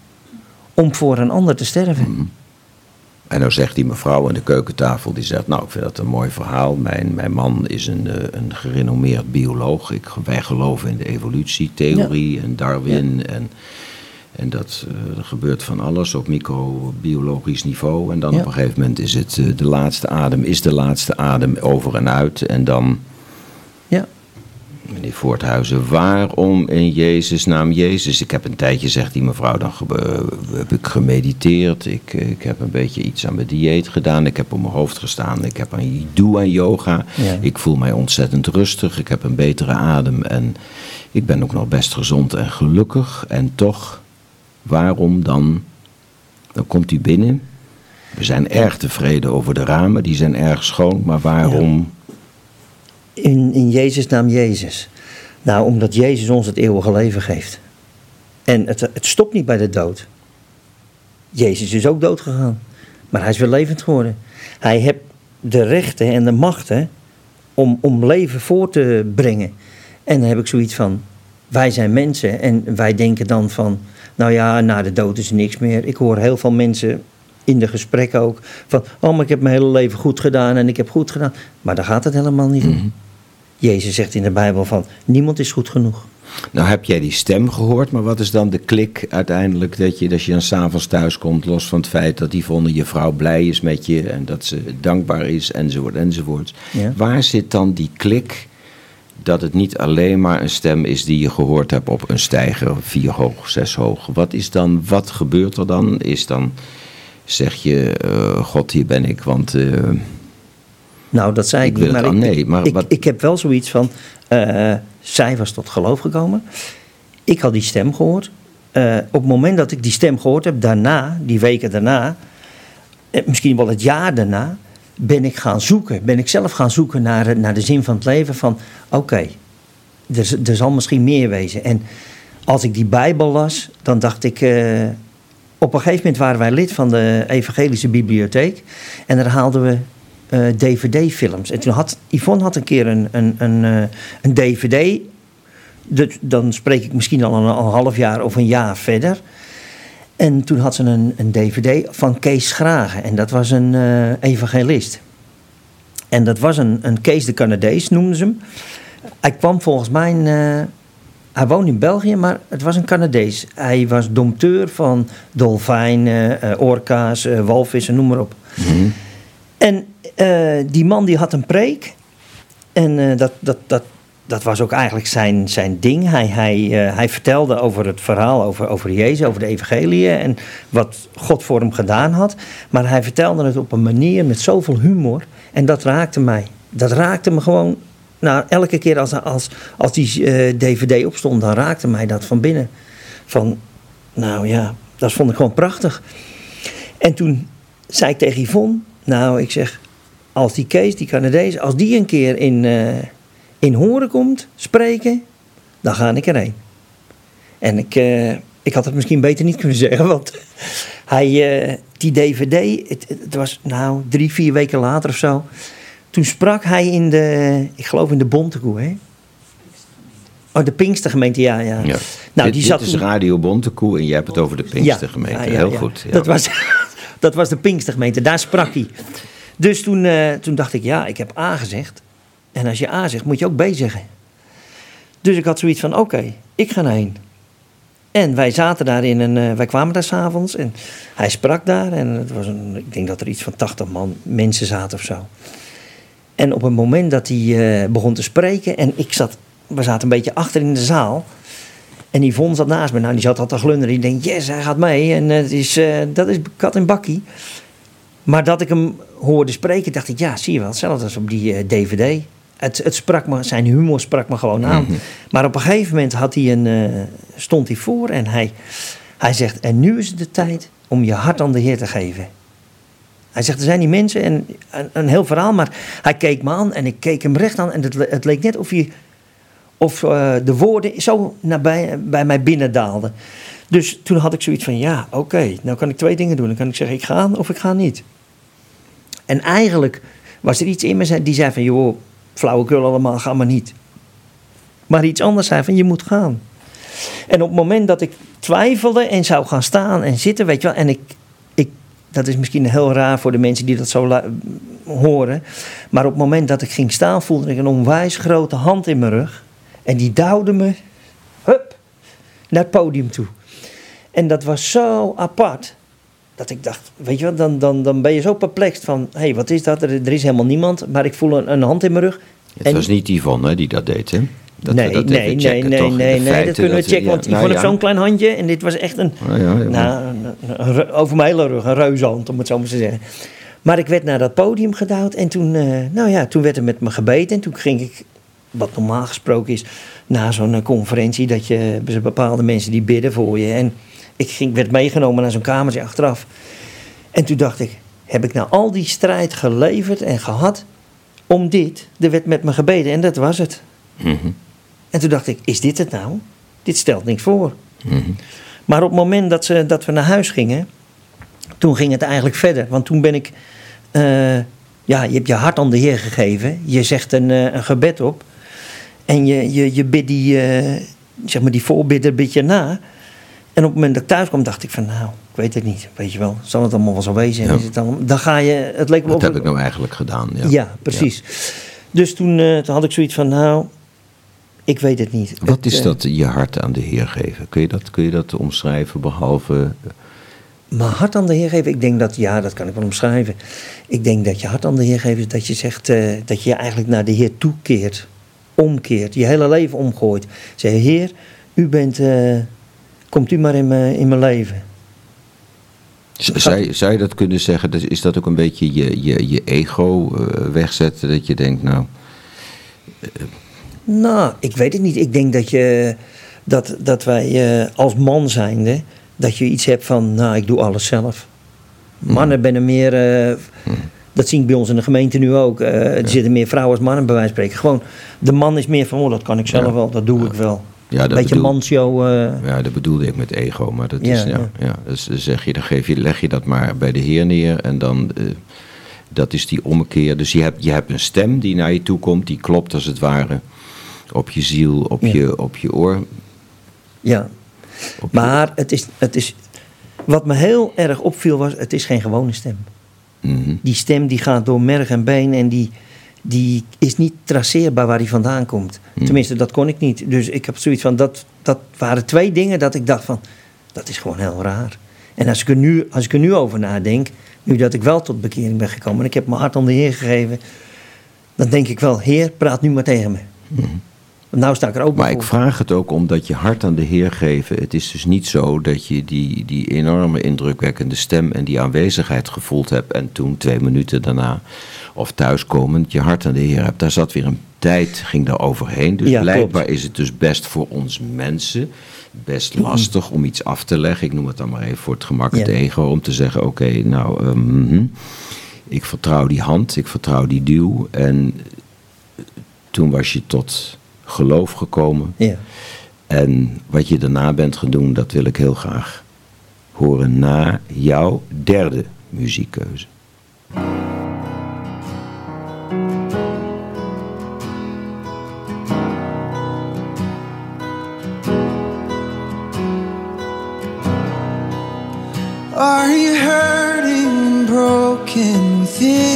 om voor een ander te sterven. En nou zegt die mevrouw aan de keukentafel, die zegt, nou ik vind dat een mooi verhaal. Mijn, mijn man is een, eh, een gerenommeerd bioloog. Ik, wij geloven in de evolutietheorie en Darwin. En, en dat eh, er gebeurt van alles op microbiologisch niveau. En dan Ja. op een gegeven moment is het eh, de laatste adem, is de laatste adem over en uit. En dan. Meneer Voorthuizen, waarom in Jezus naam Jezus? Ik heb een tijdje, zegt die mevrouw, dan heb ik gemediteerd. Ik, eh, ik heb een beetje iets aan mijn dieet gedaan. Ik heb op mijn hoofd gestaan. Ik heb aan, doe aan yoga. Ja. Ik voel mij ontzettend rustig. Ik heb een betere adem. En ik ben ook nog best gezond en gelukkig. En toch, waarom dan? Dan komt u binnen. We zijn erg tevreden over de ramen. Die zijn erg schoon. Maar waarom? In, in Jezus naam Jezus. Nou, omdat Jezus ons het eeuwige leven geeft. En het, het stopt niet bij de dood. Jezus is ook dood gegaan. Maar hij is weer levend geworden. Hij heeft de rechten en de machten om, om leven voor te brengen. En dan heb ik zoiets van, wij zijn mensen en wij denken dan van, nou ja, na de dood is niks meer. Ik hoor heel veel mensen in de gesprekken ook van, oh, maar ik heb mijn hele leven goed gedaan en ik heb goed gedaan. Maar daar gaat het helemaal niet om. Jezus zegt in de Bijbel van, niemand is goed genoeg. Nou heb jij die stem gehoord, maar wat is dan de klik uiteindelijk dat je, als je dan s'avonds thuis komt, los van het feit dat Yvonne, je vrouw, blij is met je en dat ze dankbaar is, enzovoort, enzovoort. Ja. Waar zit dan die klik dat het niet alleen maar een stem is die je gehoord hebt op een stijger, vier hoog, zes hoog? Wat is dan, wat gebeurt er dan? Is dan, zeg je, eh, God, hier ben ik, want... eh, Nou, dat zei ik, niet. Maar, ik, nee, maar ik, wat- ik heb wel zoiets van. eh, zij was tot geloof gekomen. Ik had die stem gehoord. Eh, op het moment dat ik die stem gehoord heb, daarna, die weken daarna, eh, misschien wel het jaar daarna, ben ik gaan zoeken. Ben ik zelf gaan zoeken naar, naar de zin van het leven. Van oké, er, er zal misschien meer wezen. En als ik die Bijbel las, dan dacht ik. op een gegeven moment waren wij lid van de Evangelische Bibliotheek. En daar haalden we eh, DVD-films. En toen had Yvonne had een keer een, een, een, eh, een DVD. Dat- dan spreek ik misschien al een, een half jaar of een jaar verder. En toen had ze een, een DVD van Kees Schragen. En dat was een eh, evangelist. En dat was een, een Kees de Canadees, noemden ze hem. Hij kwam volgens mij... hij woonde in België, maar het was een Canadees. Hij was dompteur van dolfijnen, orka's, walvissen, noem maar op. En eh, die man die had een preek. En eh, dat, dat, dat, dat was ook eigenlijk zijn, zijn ding. Hij, hij, eh, hij vertelde over het verhaal over, over Jezus, over de evangelie en wat God voor hem gedaan had. Maar hij vertelde het op een manier met zoveel humor. En dat raakte mij. Dat raakte me gewoon. Nou, elke keer als, als, als die DVD opstond, dan raakte mij dat van binnen. Van, nou ja, dat vond ik gewoon prachtig. En toen zei ik tegen Yvonne, nou, ik zeg, als die Kees, die Canadees, als die een keer in, eh, in Horen komt spreken, dan ga ik erheen. En ik, eh, ik had het misschien beter niet kunnen zeggen, want hij, eh, die DVD, het, het was nou drie, vier weken later of zo. Toen sprak hij in de, ik geloof in de Bontekoe, hè? Oh, de Pinkstergemeente, ja, ja. ja. Nou, dit, die dit zat is toen- Radio Bontekoe en jij hebt het over de Pinkstergemeente. Ja, ja, Heel goed. Ja. Dat, was, dat was de Pinkstergemeente, daar sprak hij. Dus toen, eh, toen dacht ik, ja, ik heb A gezegd. En als je A zegt, moet je ook B zeggen. Dus ik had zoiets van, oké, ik ga heen. En wij zaten daar in een, eh, wij kwamen daar s'avonds en hij sprak daar. En het was een, ik denk dat er iets van 80 man, mensen zaten of zo. En op het moment dat hij eh, begon te spreken en ik zat, we zaten een beetje achter in de zaal. En Yvonne zat naast me. Nou, die zat al te glunderen. Die denkt, yes, hij gaat mee. En eh, het is, dat is kat en bakkie. Maar dat ik hem hoorde spreken, dacht ik, ja, zie je wel. Hetzelfde als op die eh, DVD. Het, het sprak me, zijn humor sprak me gewoon aan. Maar op een gegeven moment had hij een, eh, stond hij voor en hij, hij zegt... En nu is het de tijd om je hart aan de Heer te geven. Hij zegt, er zijn die mensen en een, een heel verhaal, maar hij keek me aan en ik keek hem recht aan. En het, het leek net of, hij, of eh, de woorden zo nabij, bij mij binnendaalden. Dus toen had ik zoiets van, ja, oké, nou kan ik twee dingen doen. Dan kan ik zeggen, ik ga of ik ga niet. En eigenlijk was er iets in me die zei van, joh, flauwekul allemaal, ga maar niet. Maar iets anders zei van, je moet gaan. En op het moment dat ik twijfelde en zou gaan staan en zitten, weet je wel, en ik, ik dat is misschien heel raar voor de mensen die dat zo horen, maar op het moment dat ik ging staan, voelde ik een onwijs grote hand in mijn rug. En die duwde me, hup, naar het podium toe. En dat was zo apart, dat ik dacht, weet je wat, dan, dan, dan ben je zo perplex van, hé, hey, wat is dat? Er, er is helemaal niemand, maar ik voel een, een hand in mijn rug. Het En- was niet Yvonne hè, die dat deed, hè? Dat nee, dat nee, nee, checken, nee, toch? nee, dat kunnen we checken. ja, Want nou vond ja. zo'n klein handje en dit was echt een, Oh, ja, nou, een- een- over mijn hele rug, een reuzenhand, om het zo maar te zeggen. Maar ik werd naar dat podium gedouwd en toen, eh, nou ja, toen werd er met me gebeten. En toen ging ik, wat normaal gesproken is, na zo'n eh, conferentie, dat je bepaalde mensen die bidden voor je. En ik ging, werd meegenomen naar zo'n kamertje achteraf. En toen dacht ik, heb ik nou al die strijd geleverd en gehad om dit? Er werd met me gebeden en dat was het. Mhm. En toen dacht ik, is dit het nou? Dit stelt niks voor. Mhm. Maar op het moment dat, ze, dat we naar huis gingen, toen ging het eigenlijk verder. Want toen ben ik, eh, ja, je hebt je hart aan de Heer gegeven. Je zegt een, eh, een gebed op. En je, je, je bidt die, eh, zeg maar, die voorbidden een beetje na. En op het moment dat ik thuis kwam, dacht ik van, nou, ik weet het niet. Weet je wel, zal het allemaal wel zo wezen? Ja. Is het dan, dan ga je, het leek me of heb ik nou eigenlijk gedaan? Ja, Ja, precies. Dus toen, eh, toen had ik zoiets van, nou, ik weet het niet. Wat Het, is eh, dat je hart aan de Heer geven? Kun je dat, kun je dat omschrijven behalve... Maar hart aan de Heer geven, ik denk dat, ja, dat kan ik wel omschrijven. Ik denk dat je hart aan de Heer geven is dat je zegt eh, dat je eigenlijk naar de Heer toekeert. Omkeert, je hele leven omgooit. Zeg, Heer, u bent, komt u maar in mijn, in mijn leven. Z- Zou, je dat kunnen zeggen? Dus Is dat ook een beetje je, je, je ego eh, wegzetten? Dat je denkt, nou, Nou, ik weet het niet. Ik denk dat, je, dat, dat wij eh, als man zijnde, dat je iets hebt van, nou, ik doe alles zelf. Mannen binnen meer, eh, dat zie ik bij ons in de gemeente nu ook. eh, er zitten meer vrouwen als mannen bij wijze van spreken. Gewoon, de man is meer van, oh, dat kan ik zelf Ja. wel, dat doe ik wel. Ja, dat Beetje bedoel- manshow. eh, ja, dat bedoelde ik met ego. Maar dat is, ja, ja. ja. dus zeg je, dan geef je, leg je dat maar bij de Heer neer. En dan, eh, dat is die ommekeer. Dus je hebt, je hebt een stem die naar je toe komt. Die klopt als het ware op je ziel, op, Ja. je, op je oor. ja. Op je- Maar het is, het is, wat me heel erg opviel was, het is geen gewone stem. Mhm. Die stem die gaat door merg en been en die, die is niet traceerbaar waar die vandaan komt. Hmm. Tenminste, dat kon ik niet. Dus ik heb zoiets van, dat, dat waren twee dingen dat ik dacht van, dat is gewoon heel raar. En als ik, er nu, als ik er nu over nadenk, nu dat ik wel tot bekering ben gekomen en ik heb mijn hart aan de Heer gegeven, dan denk ik wel, Heer, praat nu maar tegen me. Want nou sta ik er ook. Maar ik vraag het ook omdat je hart aan de Heer geven. Het is dus niet zo dat je die, die enorme indrukwekkende stem en die aanwezigheid gevoeld hebt. En toen twee minuten daarna of thuiskomend je hart aan de Heer hebt. Daar zat weer een tijd, ging daar overheen. Dus Ja, blijkbaar klopt. is het dus best voor ons mensen best lastig om iets af te leggen. Ik noem het dan maar even voor het gemak het Ja. ego. Om te zeggen, oké, nou, ehm, mhm. ik vertrouw die hand, ik vertrouw die duw. En toen was je tot geloof gekomen. Ja. En wat je daarna bent gaan doen, dat wil ik heel graag horen na jouw derde muziekkeuze. Are you hurting and broken within?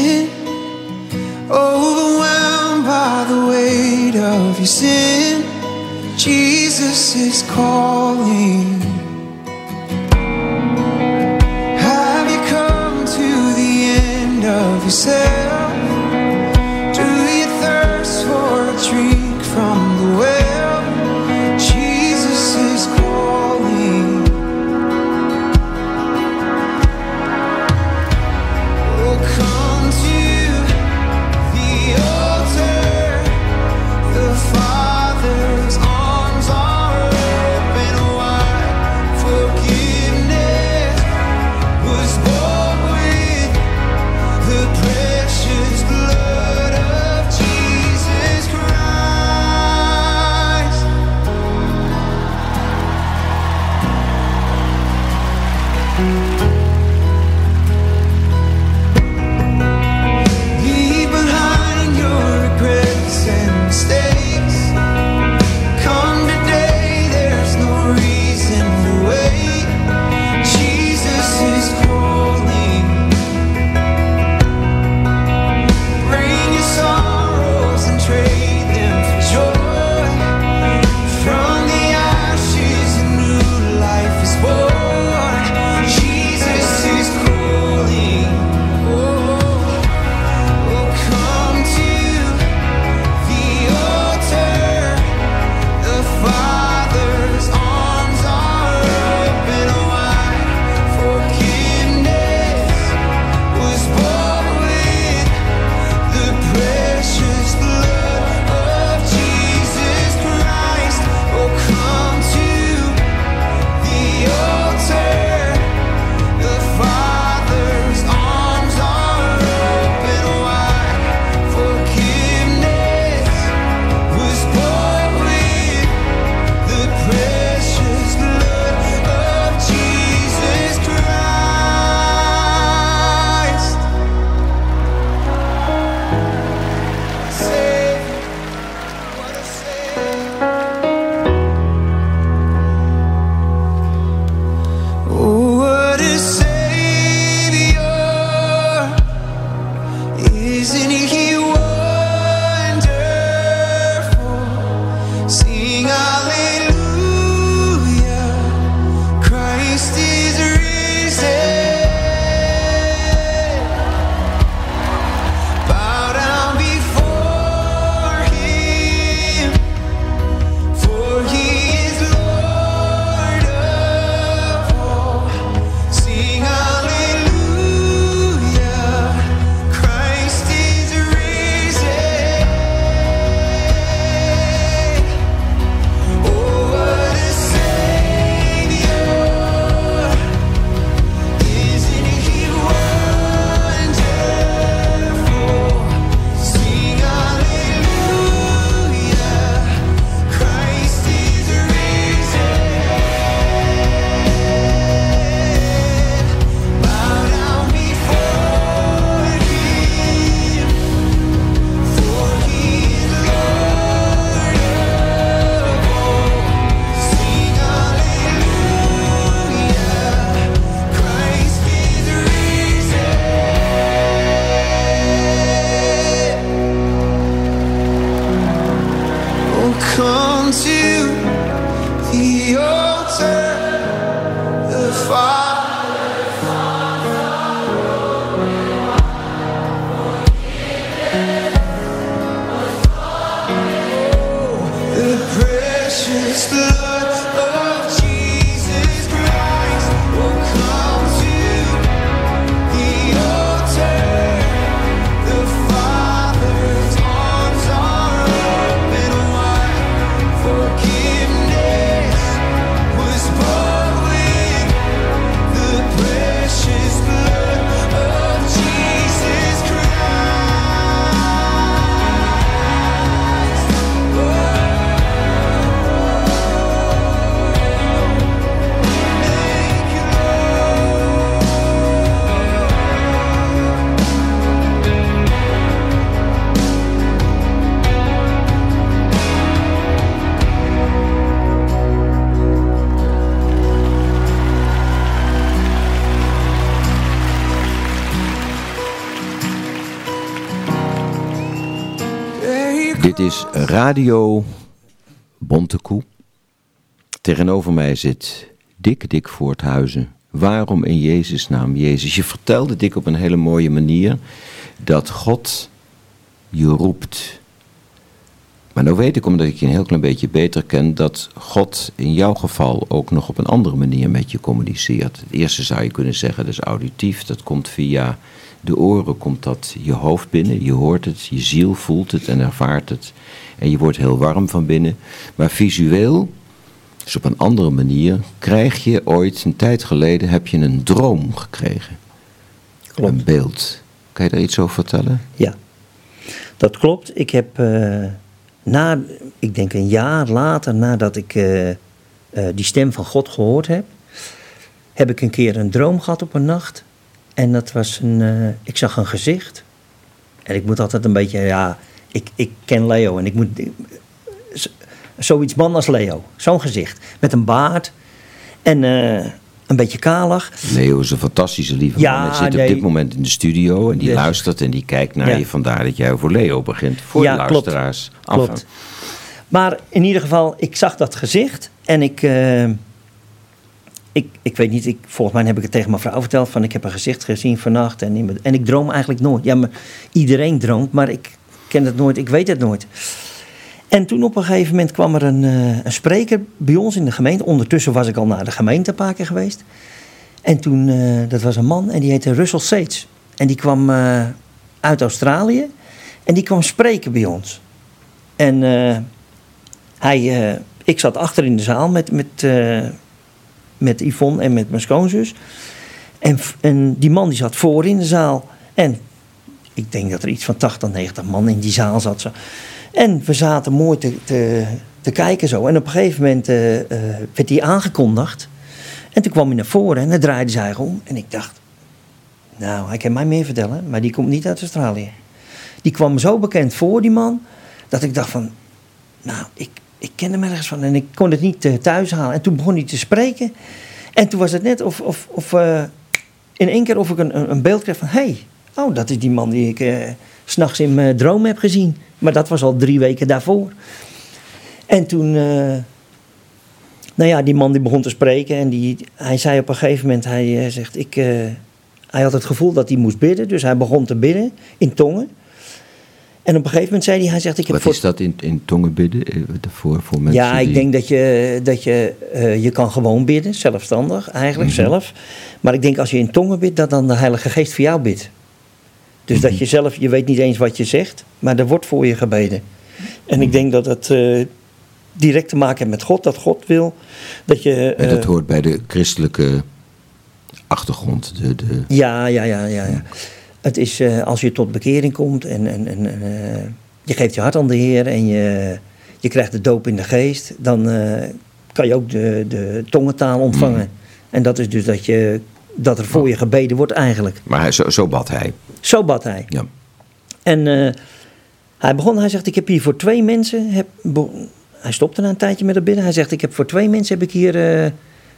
you sin. Jesus is calling. Radio Bontekoe. Tegenover mij zit Dick Dick Voorthuizen. Waarom in Jezus' naam Jezus? Je vertelde Dick op een hele mooie manier dat God je roept. Maar nou weet ik, omdat ik je een heel klein beetje beter ken, dat God in jouw geval ook nog op een andere manier met je communiceert. Het eerste zou je kunnen zeggen, dat is auditief. Dat komt via de oren, komt dat je hoofd binnen. Je hoort het, je ziel voelt het en ervaart het. En je wordt heel warm van binnen. Maar visueel, dus op een andere manier, krijg je ooit, een tijd geleden, heb je een droom gekregen. Klopt. Een beeld. Kan je daar iets over vertellen? Ja, dat klopt. Ik heb eh, na, ik denk een jaar later nadat ik eh, eh, die stem van God gehoord heb, heb ik een keer een droom gehad op een nacht. En dat was een, ik zag een gezicht. En ik moet altijd een beetje, ja, ik, ik ken Leo en ik moet, zoiets man als Leo. Zo'n gezicht. Met een baard en eh, een beetje kalig. Leo is een fantastische lieve Ja, man. Hij zit nee. op dit moment in de studio en die luistert en die kijkt naar Ja. je. Vandaar dat jij over Leo begint. Voor Ja, de klopt. luisteraars. Klopt. Enfin, Maar in ieder geval, ik zag dat gezicht en ik, eh, ik, ik weet niet, ik, volgens mij heb ik het tegen mijn vrouw verteld van ik heb een gezicht gezien vannacht en, in en ik droom eigenlijk nooit. Ja, maar iedereen droomt, maar ik ken het nooit, ik weet het nooit. En toen op een gegeven moment kwam er een, eh, een spreker bij ons in de gemeente. Ondertussen was ik al naar de gemeente een paar keer geweest. En toen, eh, dat was een man en die heette Russell Sates. En die kwam eh, uit Australië en die kwam spreken bij ons. En hij, ik zat achter in de zaal met, met, met Yvonne en met mijn schoonzus. En, en die man die zat voor in de zaal. En ik denk dat er iets van 80, 90 man in die zaal zat. Zo. En we zaten mooi te, te, kijken zo. En op een gegeven moment eh, eh, werd hij aangekondigd. En toen kwam hij naar voren en dan draaide zij om. En ik dacht, nou, hij kan mij meer vertellen, maar die komt niet uit Australië. Die kwam zo bekend voor, die man, dat ik dacht van, nou, ik, ik ken hem ergens van. En ik kon het niet eh, thuis halen. En toen begon hij te spreken. En toen was het net of, of, of in één keer of ik een, een- een beeld kreeg van, hé, hey, oh, dat is die man die ik s s'nachts in mijn droom heb gezien. Maar dat was al drie weken daarvoor. En toen, eh, nou ja, die man die begon te spreken en die, hij zei op een gegeven moment, hij eh, zegt, ik, hij had het gevoel dat hij moest bidden, dus hij begon te bidden in tongen. En op een gegeven moment zei hij, hij zegt, ik heb Wat voor... is dat in, in tongen bidden? Voor, voor mensen Ja, ik die- denk dat je, dat je, je kan gewoon bidden, zelfstandig, eigenlijk Mhm. zelf. Maar ik denk als je in tongen bidt, dat dan de Heilige Geest voor jou bidt. Dus Mhm. dat je zelf, je weet niet eens wat je zegt, maar er wordt voor je gebeden. En Mhm. ik denk dat het eh, direct te maken heeft met God, dat God wil dat je... En dat eh, hoort bij de christelijke achtergrond. De, de, Ja, ja, ja, ja. ja. Het is eh, als je tot bekering komt en, en, en je geeft je hart aan de Heer en je, je krijgt de doop in de geest, dan kan je ook de, de tongentaal ontvangen. En dat is dus dat, je, dat er voor je gebeden wordt eigenlijk. maar hij, zo, zo bad hij. Zo bad hij. Ja. En eh, hij begon, hij zegt, ik heb hier voor twee mensen, heb, hij stopte na een tijdje met het bidden. Hij zegt, ik heb voor twee mensen heb ik hier, eh,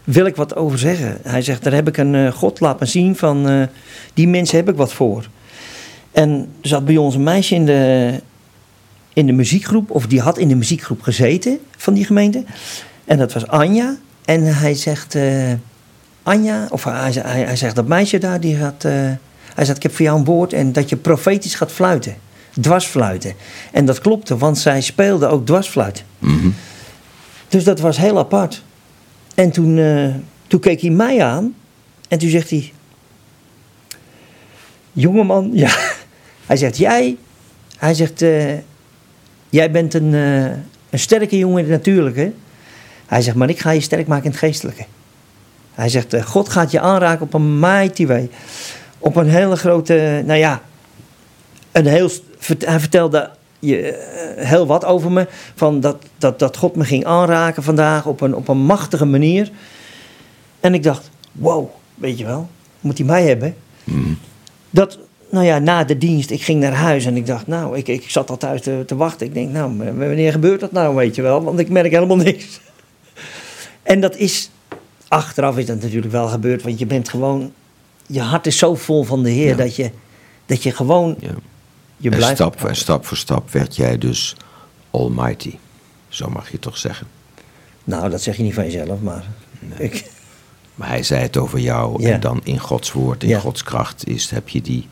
wil ik wat over zeggen. Hij zegt, daar heb ik een eh, God laat me zien van, die mensen heb ik wat voor. En er zat bij ons een meisje in de, in de muziekgroep, of die had in de muziekgroep gezeten van die gemeente. En dat was Anja. En hij zegt, Anja, of hij, hij, hij zegt dat meisje daar, die gaat, eh, hij zegt, ik heb voor jou een woord en dat je profetisch gaat fluiten. Dwarsfluiten. En dat klopte, want zij speelde ook dwarsfluit. Dus dat was heel apart. En toen, eh, toen keek hij mij aan en toen zegt hij, jongeman, ja. Hij zegt, jij, hij zegt, eh, jij bent een, eh, een sterke jongen in het natuurlijke. Hij zegt, maar ik ga je sterk maken in het geestelijke. Hij zegt, God gaat je aanraken op een mighty way. Op een hele grote, nou ja, een heel, hij vertelde je, eh, heel wat over me. Van dat, dat, dat God me ging aanraken vandaag op een, op een machtige manier. En ik dacht, wow, weet je wel, moet hij mij hebben? Dat, nou ja, na de dienst, ik ging naar huis en ik dacht, nou, ik, ik zat al thuis te, te wachten. Ik denk, nou, wanneer gebeurt dat nou, weet je wel? Want ik merk helemaal niks. En dat is, achteraf is dat natuurlijk wel gebeurd, want je bent gewoon, je hart is zo vol van de Heer Ja. dat, je, dat je gewoon, Ja. je En blijft... stap, en stap voor stap werd jij dus almighty. Zo mag je toch zeggen. Nou, dat zeg je niet van jezelf, maar ik, Maar hij zei het over jou Ja. en dan in Gods woord, in. Gods kracht is, heb je die...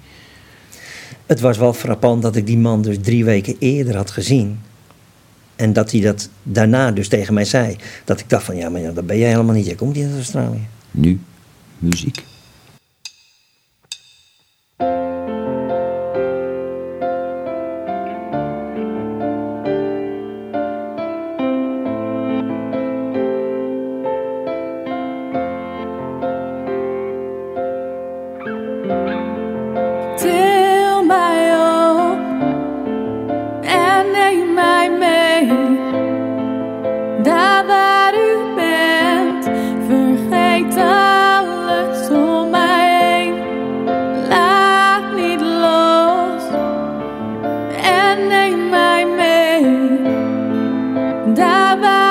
het was wel frappant dat ik die man dus drie weken eerder had gezien. En dat hij dat daarna dus tegen mij zei. Dat ik dacht van, ja, maar ja, dat ben jij helemaal niet. Jij komt niet uit Australië. Nu muziek. bye bye.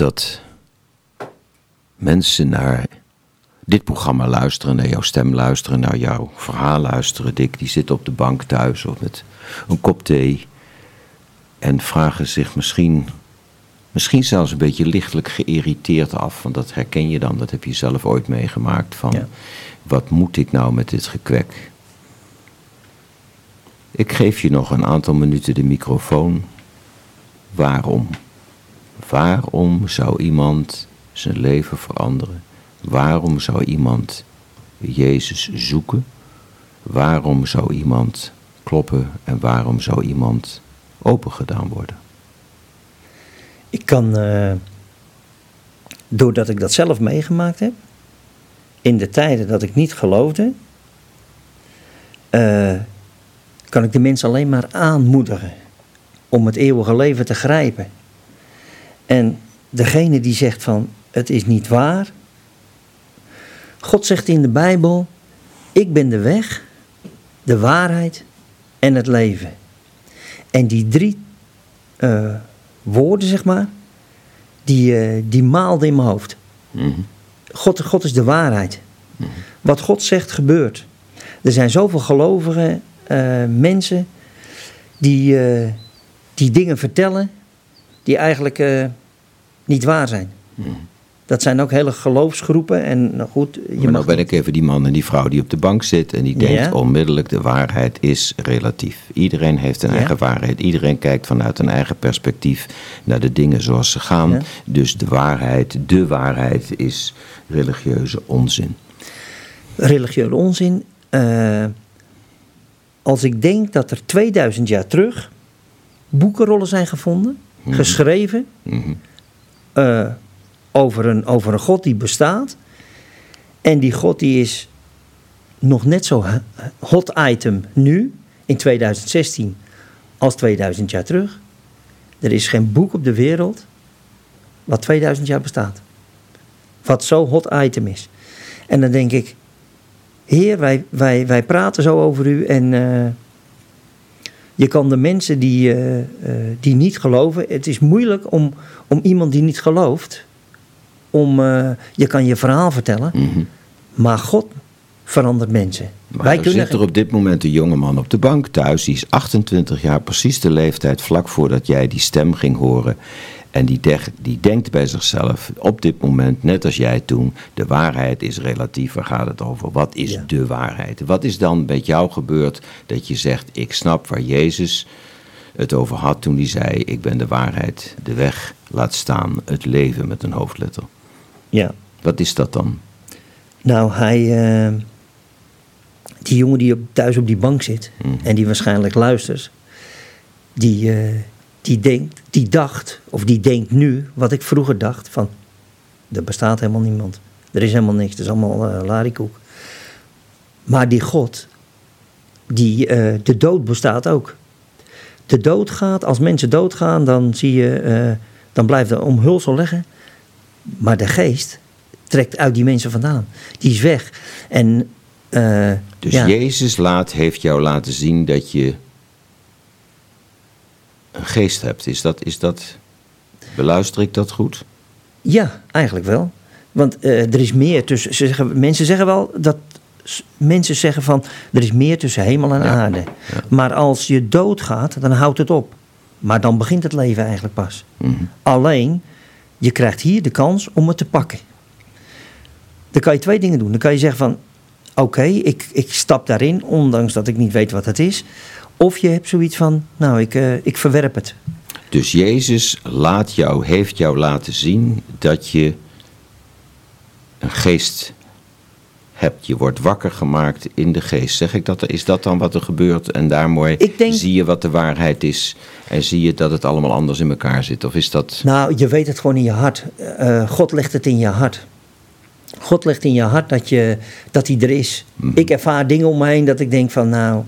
Dat mensen naar dit programma luisteren, naar jouw stem luisteren, naar jouw verhaal luisteren, Dick, die zit op de bank thuis of met een kop thee en vragen zich misschien, misschien zelfs een beetje lichtelijk geïrriteerd af, want dat herken je dan, dat heb je zelf ooit meegemaakt, van Ja. wat moet ik nou met dit gekwek? Ik geef je nog een aantal minuten de microfoon. Waarom? Waarom zou iemand zijn leven veranderen? Waarom zou iemand Jezus zoeken? Waarom zou iemand kloppen en waarom zou iemand opengedaan worden? Ik kan, eh, doordat ik dat zelf meegemaakt heb, in de tijden dat ik niet geloofde, eh, kan ik de mensen alleen maar aanmoedigen om het eeuwige leven te grijpen. En degene die zegt van het is niet waar, God zegt in de Bijbel, ik ben de weg, de waarheid en het leven. En die drie eh, woorden, zeg maar, die, eh, die maalden in mijn hoofd. Mhm. God, God is de waarheid. Wat God zegt, gebeurt. Er zijn zoveel gelovige eh, mensen die, die dingen vertellen die eigenlijk niet waar zijn. Dat zijn ook hele geloofsgroepen. En nou goed, je maar nou mag ben ik even die man en die vrouw die op de bank zit en die denkt Ja. onmiddellijk de waarheid is relatief. Iedereen heeft een Ja. eigen waarheid. Iedereen kijkt vanuit een eigen perspectief naar de dingen zoals ze gaan. Ja. Dus de waarheid, de waarheid is religieuze onzin. religieuze onzin. Eh, als ik denk dat er 2000 jaar terug boekenrollen zijn gevonden, geschreven Mhm. Eh, over, een, over een God die bestaat. En die God die is nog net zo hot item nu, in 2016, als 2000 jaar terug. Er is geen boek op de wereld wat 2000 jaar bestaat. Wat zo hot item is. En dan denk ik, Heer, wij, wij, wij praten zo over u en eh, je kan de mensen die, eh, die niet geloven, het is moeilijk om, om iemand die niet gelooft, om, eh, je kan je verhaal vertellen, Mhm. maar God verandert mensen. Maar wij er kunnen zit er op dit moment een jongeman op de bank thuis. Die is 28 jaar, precies de leeftijd vlak voordat jij die stem ging horen. En die, die denkt bij zichzelf op dit moment, net als jij toen, de waarheid is relatief. Waar gaat het over? Wat is Ja. de waarheid? Wat is dan met jou gebeurd dat je zegt, ik snap waar Jezus het over had toen hij zei, ik ben de waarheid, de weg, laat staan, het leven met een hoofdletter. Ja, Wat is dat dan? nou hij, eh, die jongen die op, thuis op die bank zit Mhm. en die waarschijnlijk luistert, die, eh, die denkt, die dacht, of die denkt nu, wat ik vroeger dacht, van er bestaat helemaal niemand. Er is helemaal niks, het is allemaal larikoek. Maar die God, die, de dood bestaat ook. De dood gaat, als mensen doodgaan, dan zie je, dan blijft er omhulsel liggen. Maar de geest trekt uit die mensen vandaan. Die is weg. En, eh, Dus ja, Jezus laat, heeft jou laten zien dat je een geest hebt. Is dat, is dat, beluister ik dat goed? Ja, eigenlijk wel. Want eh, er is meer tussen. Ze zeggen, mensen zeggen wel dat. Mensen zeggen van. Er is meer tussen hemel en Ja, aarde. ja. Maar als je doodgaat, dan houdt het op. Maar dan begint het leven eigenlijk pas. Mhm. Alleen, je krijgt hier de kans om het te pakken. Dan kan je twee dingen doen. Dan kan je zeggen van. Oké, ik, ik stap daarin, ondanks dat ik niet weet wat het is. Of je hebt zoiets van. Nou, ik, eh, ik verwerp het. Dus Jezus laat jou, heeft jou laten zien dat je een geest hebt. Je wordt wakker gemaakt in de geest. Zeg ik dat? Is dat dan wat er gebeurt? En daar mooi denk- zie je wat de waarheid is. En zie je dat het allemaal anders in elkaar zit. Of is dat... Nou, je weet het gewoon in je hart. Eh, God legt het in je hart. God legt in je hart dat, je, dat hij er is. Mhm. Ik ervaar dingen om me heen dat ik denk van nou,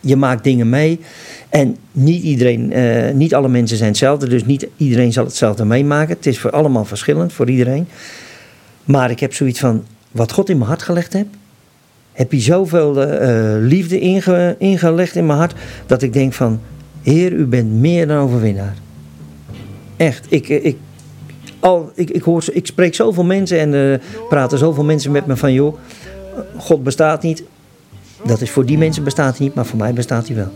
je maakt dingen mee. En niet iedereen, eh, niet alle mensen zijn hetzelfde. Dus niet iedereen zal hetzelfde meemaken. Het is voor allemaal verschillend, voor iedereen. Maar ik heb zoiets van, wat God in mijn hart gelegd heeft... heb je zoveel eh, eh, liefde inge, ingelegd in mijn hart... dat ik denk van, Heer, u bent meer dan overwinnaar. Echt, ik, ik, al, ik, ik, hoor, ik spreek zoveel mensen en eh praten zoveel mensen met me van... joh, God bestaat niet. Dat is voor die mensen bestaat hij niet, maar voor mij bestaat hij wel.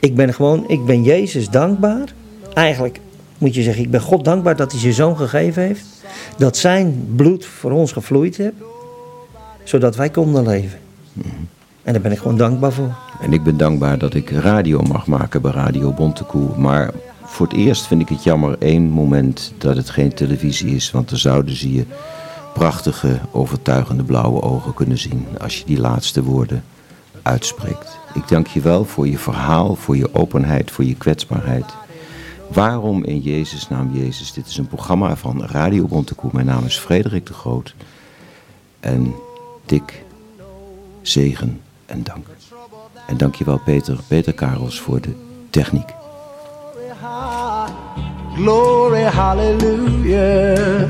Ik ben gewoon, ik ben Jezus dankbaar. Eigenlijk moet je zeggen, ik ben God dankbaar dat hij zijn zoon gegeven heeft. Dat zijn bloed voor ons gevloeid heeft. Zodat wij konden leven. En daar ben ik gewoon dankbaar voor. En ik ben dankbaar dat ik radio mag maken bij Radio Bontekoe. Maar voor het eerst vind ik het jammer één moment dat het geen televisie is. Want dan zouden ze je prachtige, overtuigende blauwe ogen kunnen zien als je die laatste woorden uitspreekt. Ik dank je wel voor je verhaal, voor je openheid, voor je kwetsbaarheid. Waarom in Jezus naam Jezus? Dit is een programma van Radio Bontekoe. Mijn naam is Frederik de Groot. En dik zegen en dank. En dank je wel Peter, Peter Karels voor de techniek. Glory, hallelujah.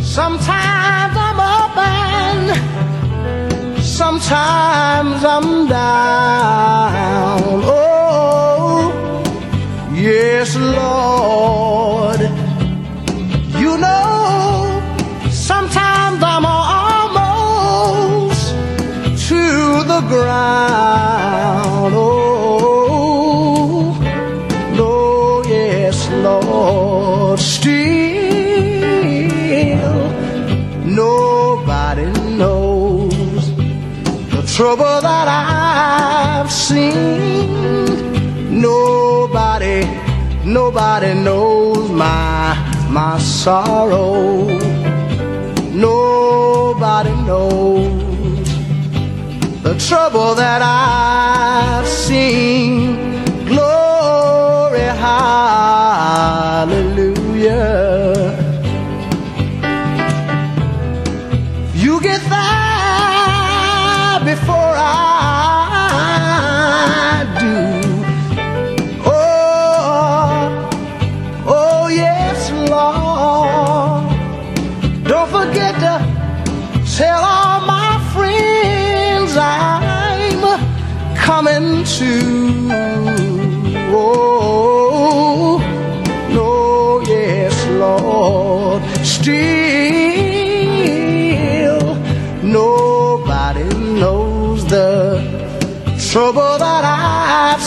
Sometimes I'm up and sometimes I'm down. Oh, yes, Lord. Ground. Oh, no, yes, Lord. Still, nobody knows the trouble that I've seen. Nobody, nobody knows my my sorrow. Nobody knows trouble that I've seen. Glory, hallelujah.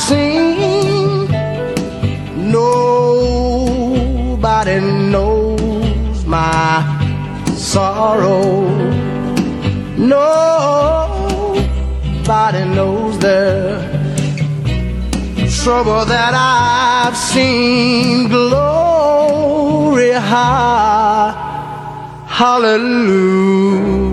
Seen. Nobody knows my sorrow. Nobody knows the trouble that I've seen. Glory, ha- hallelujah.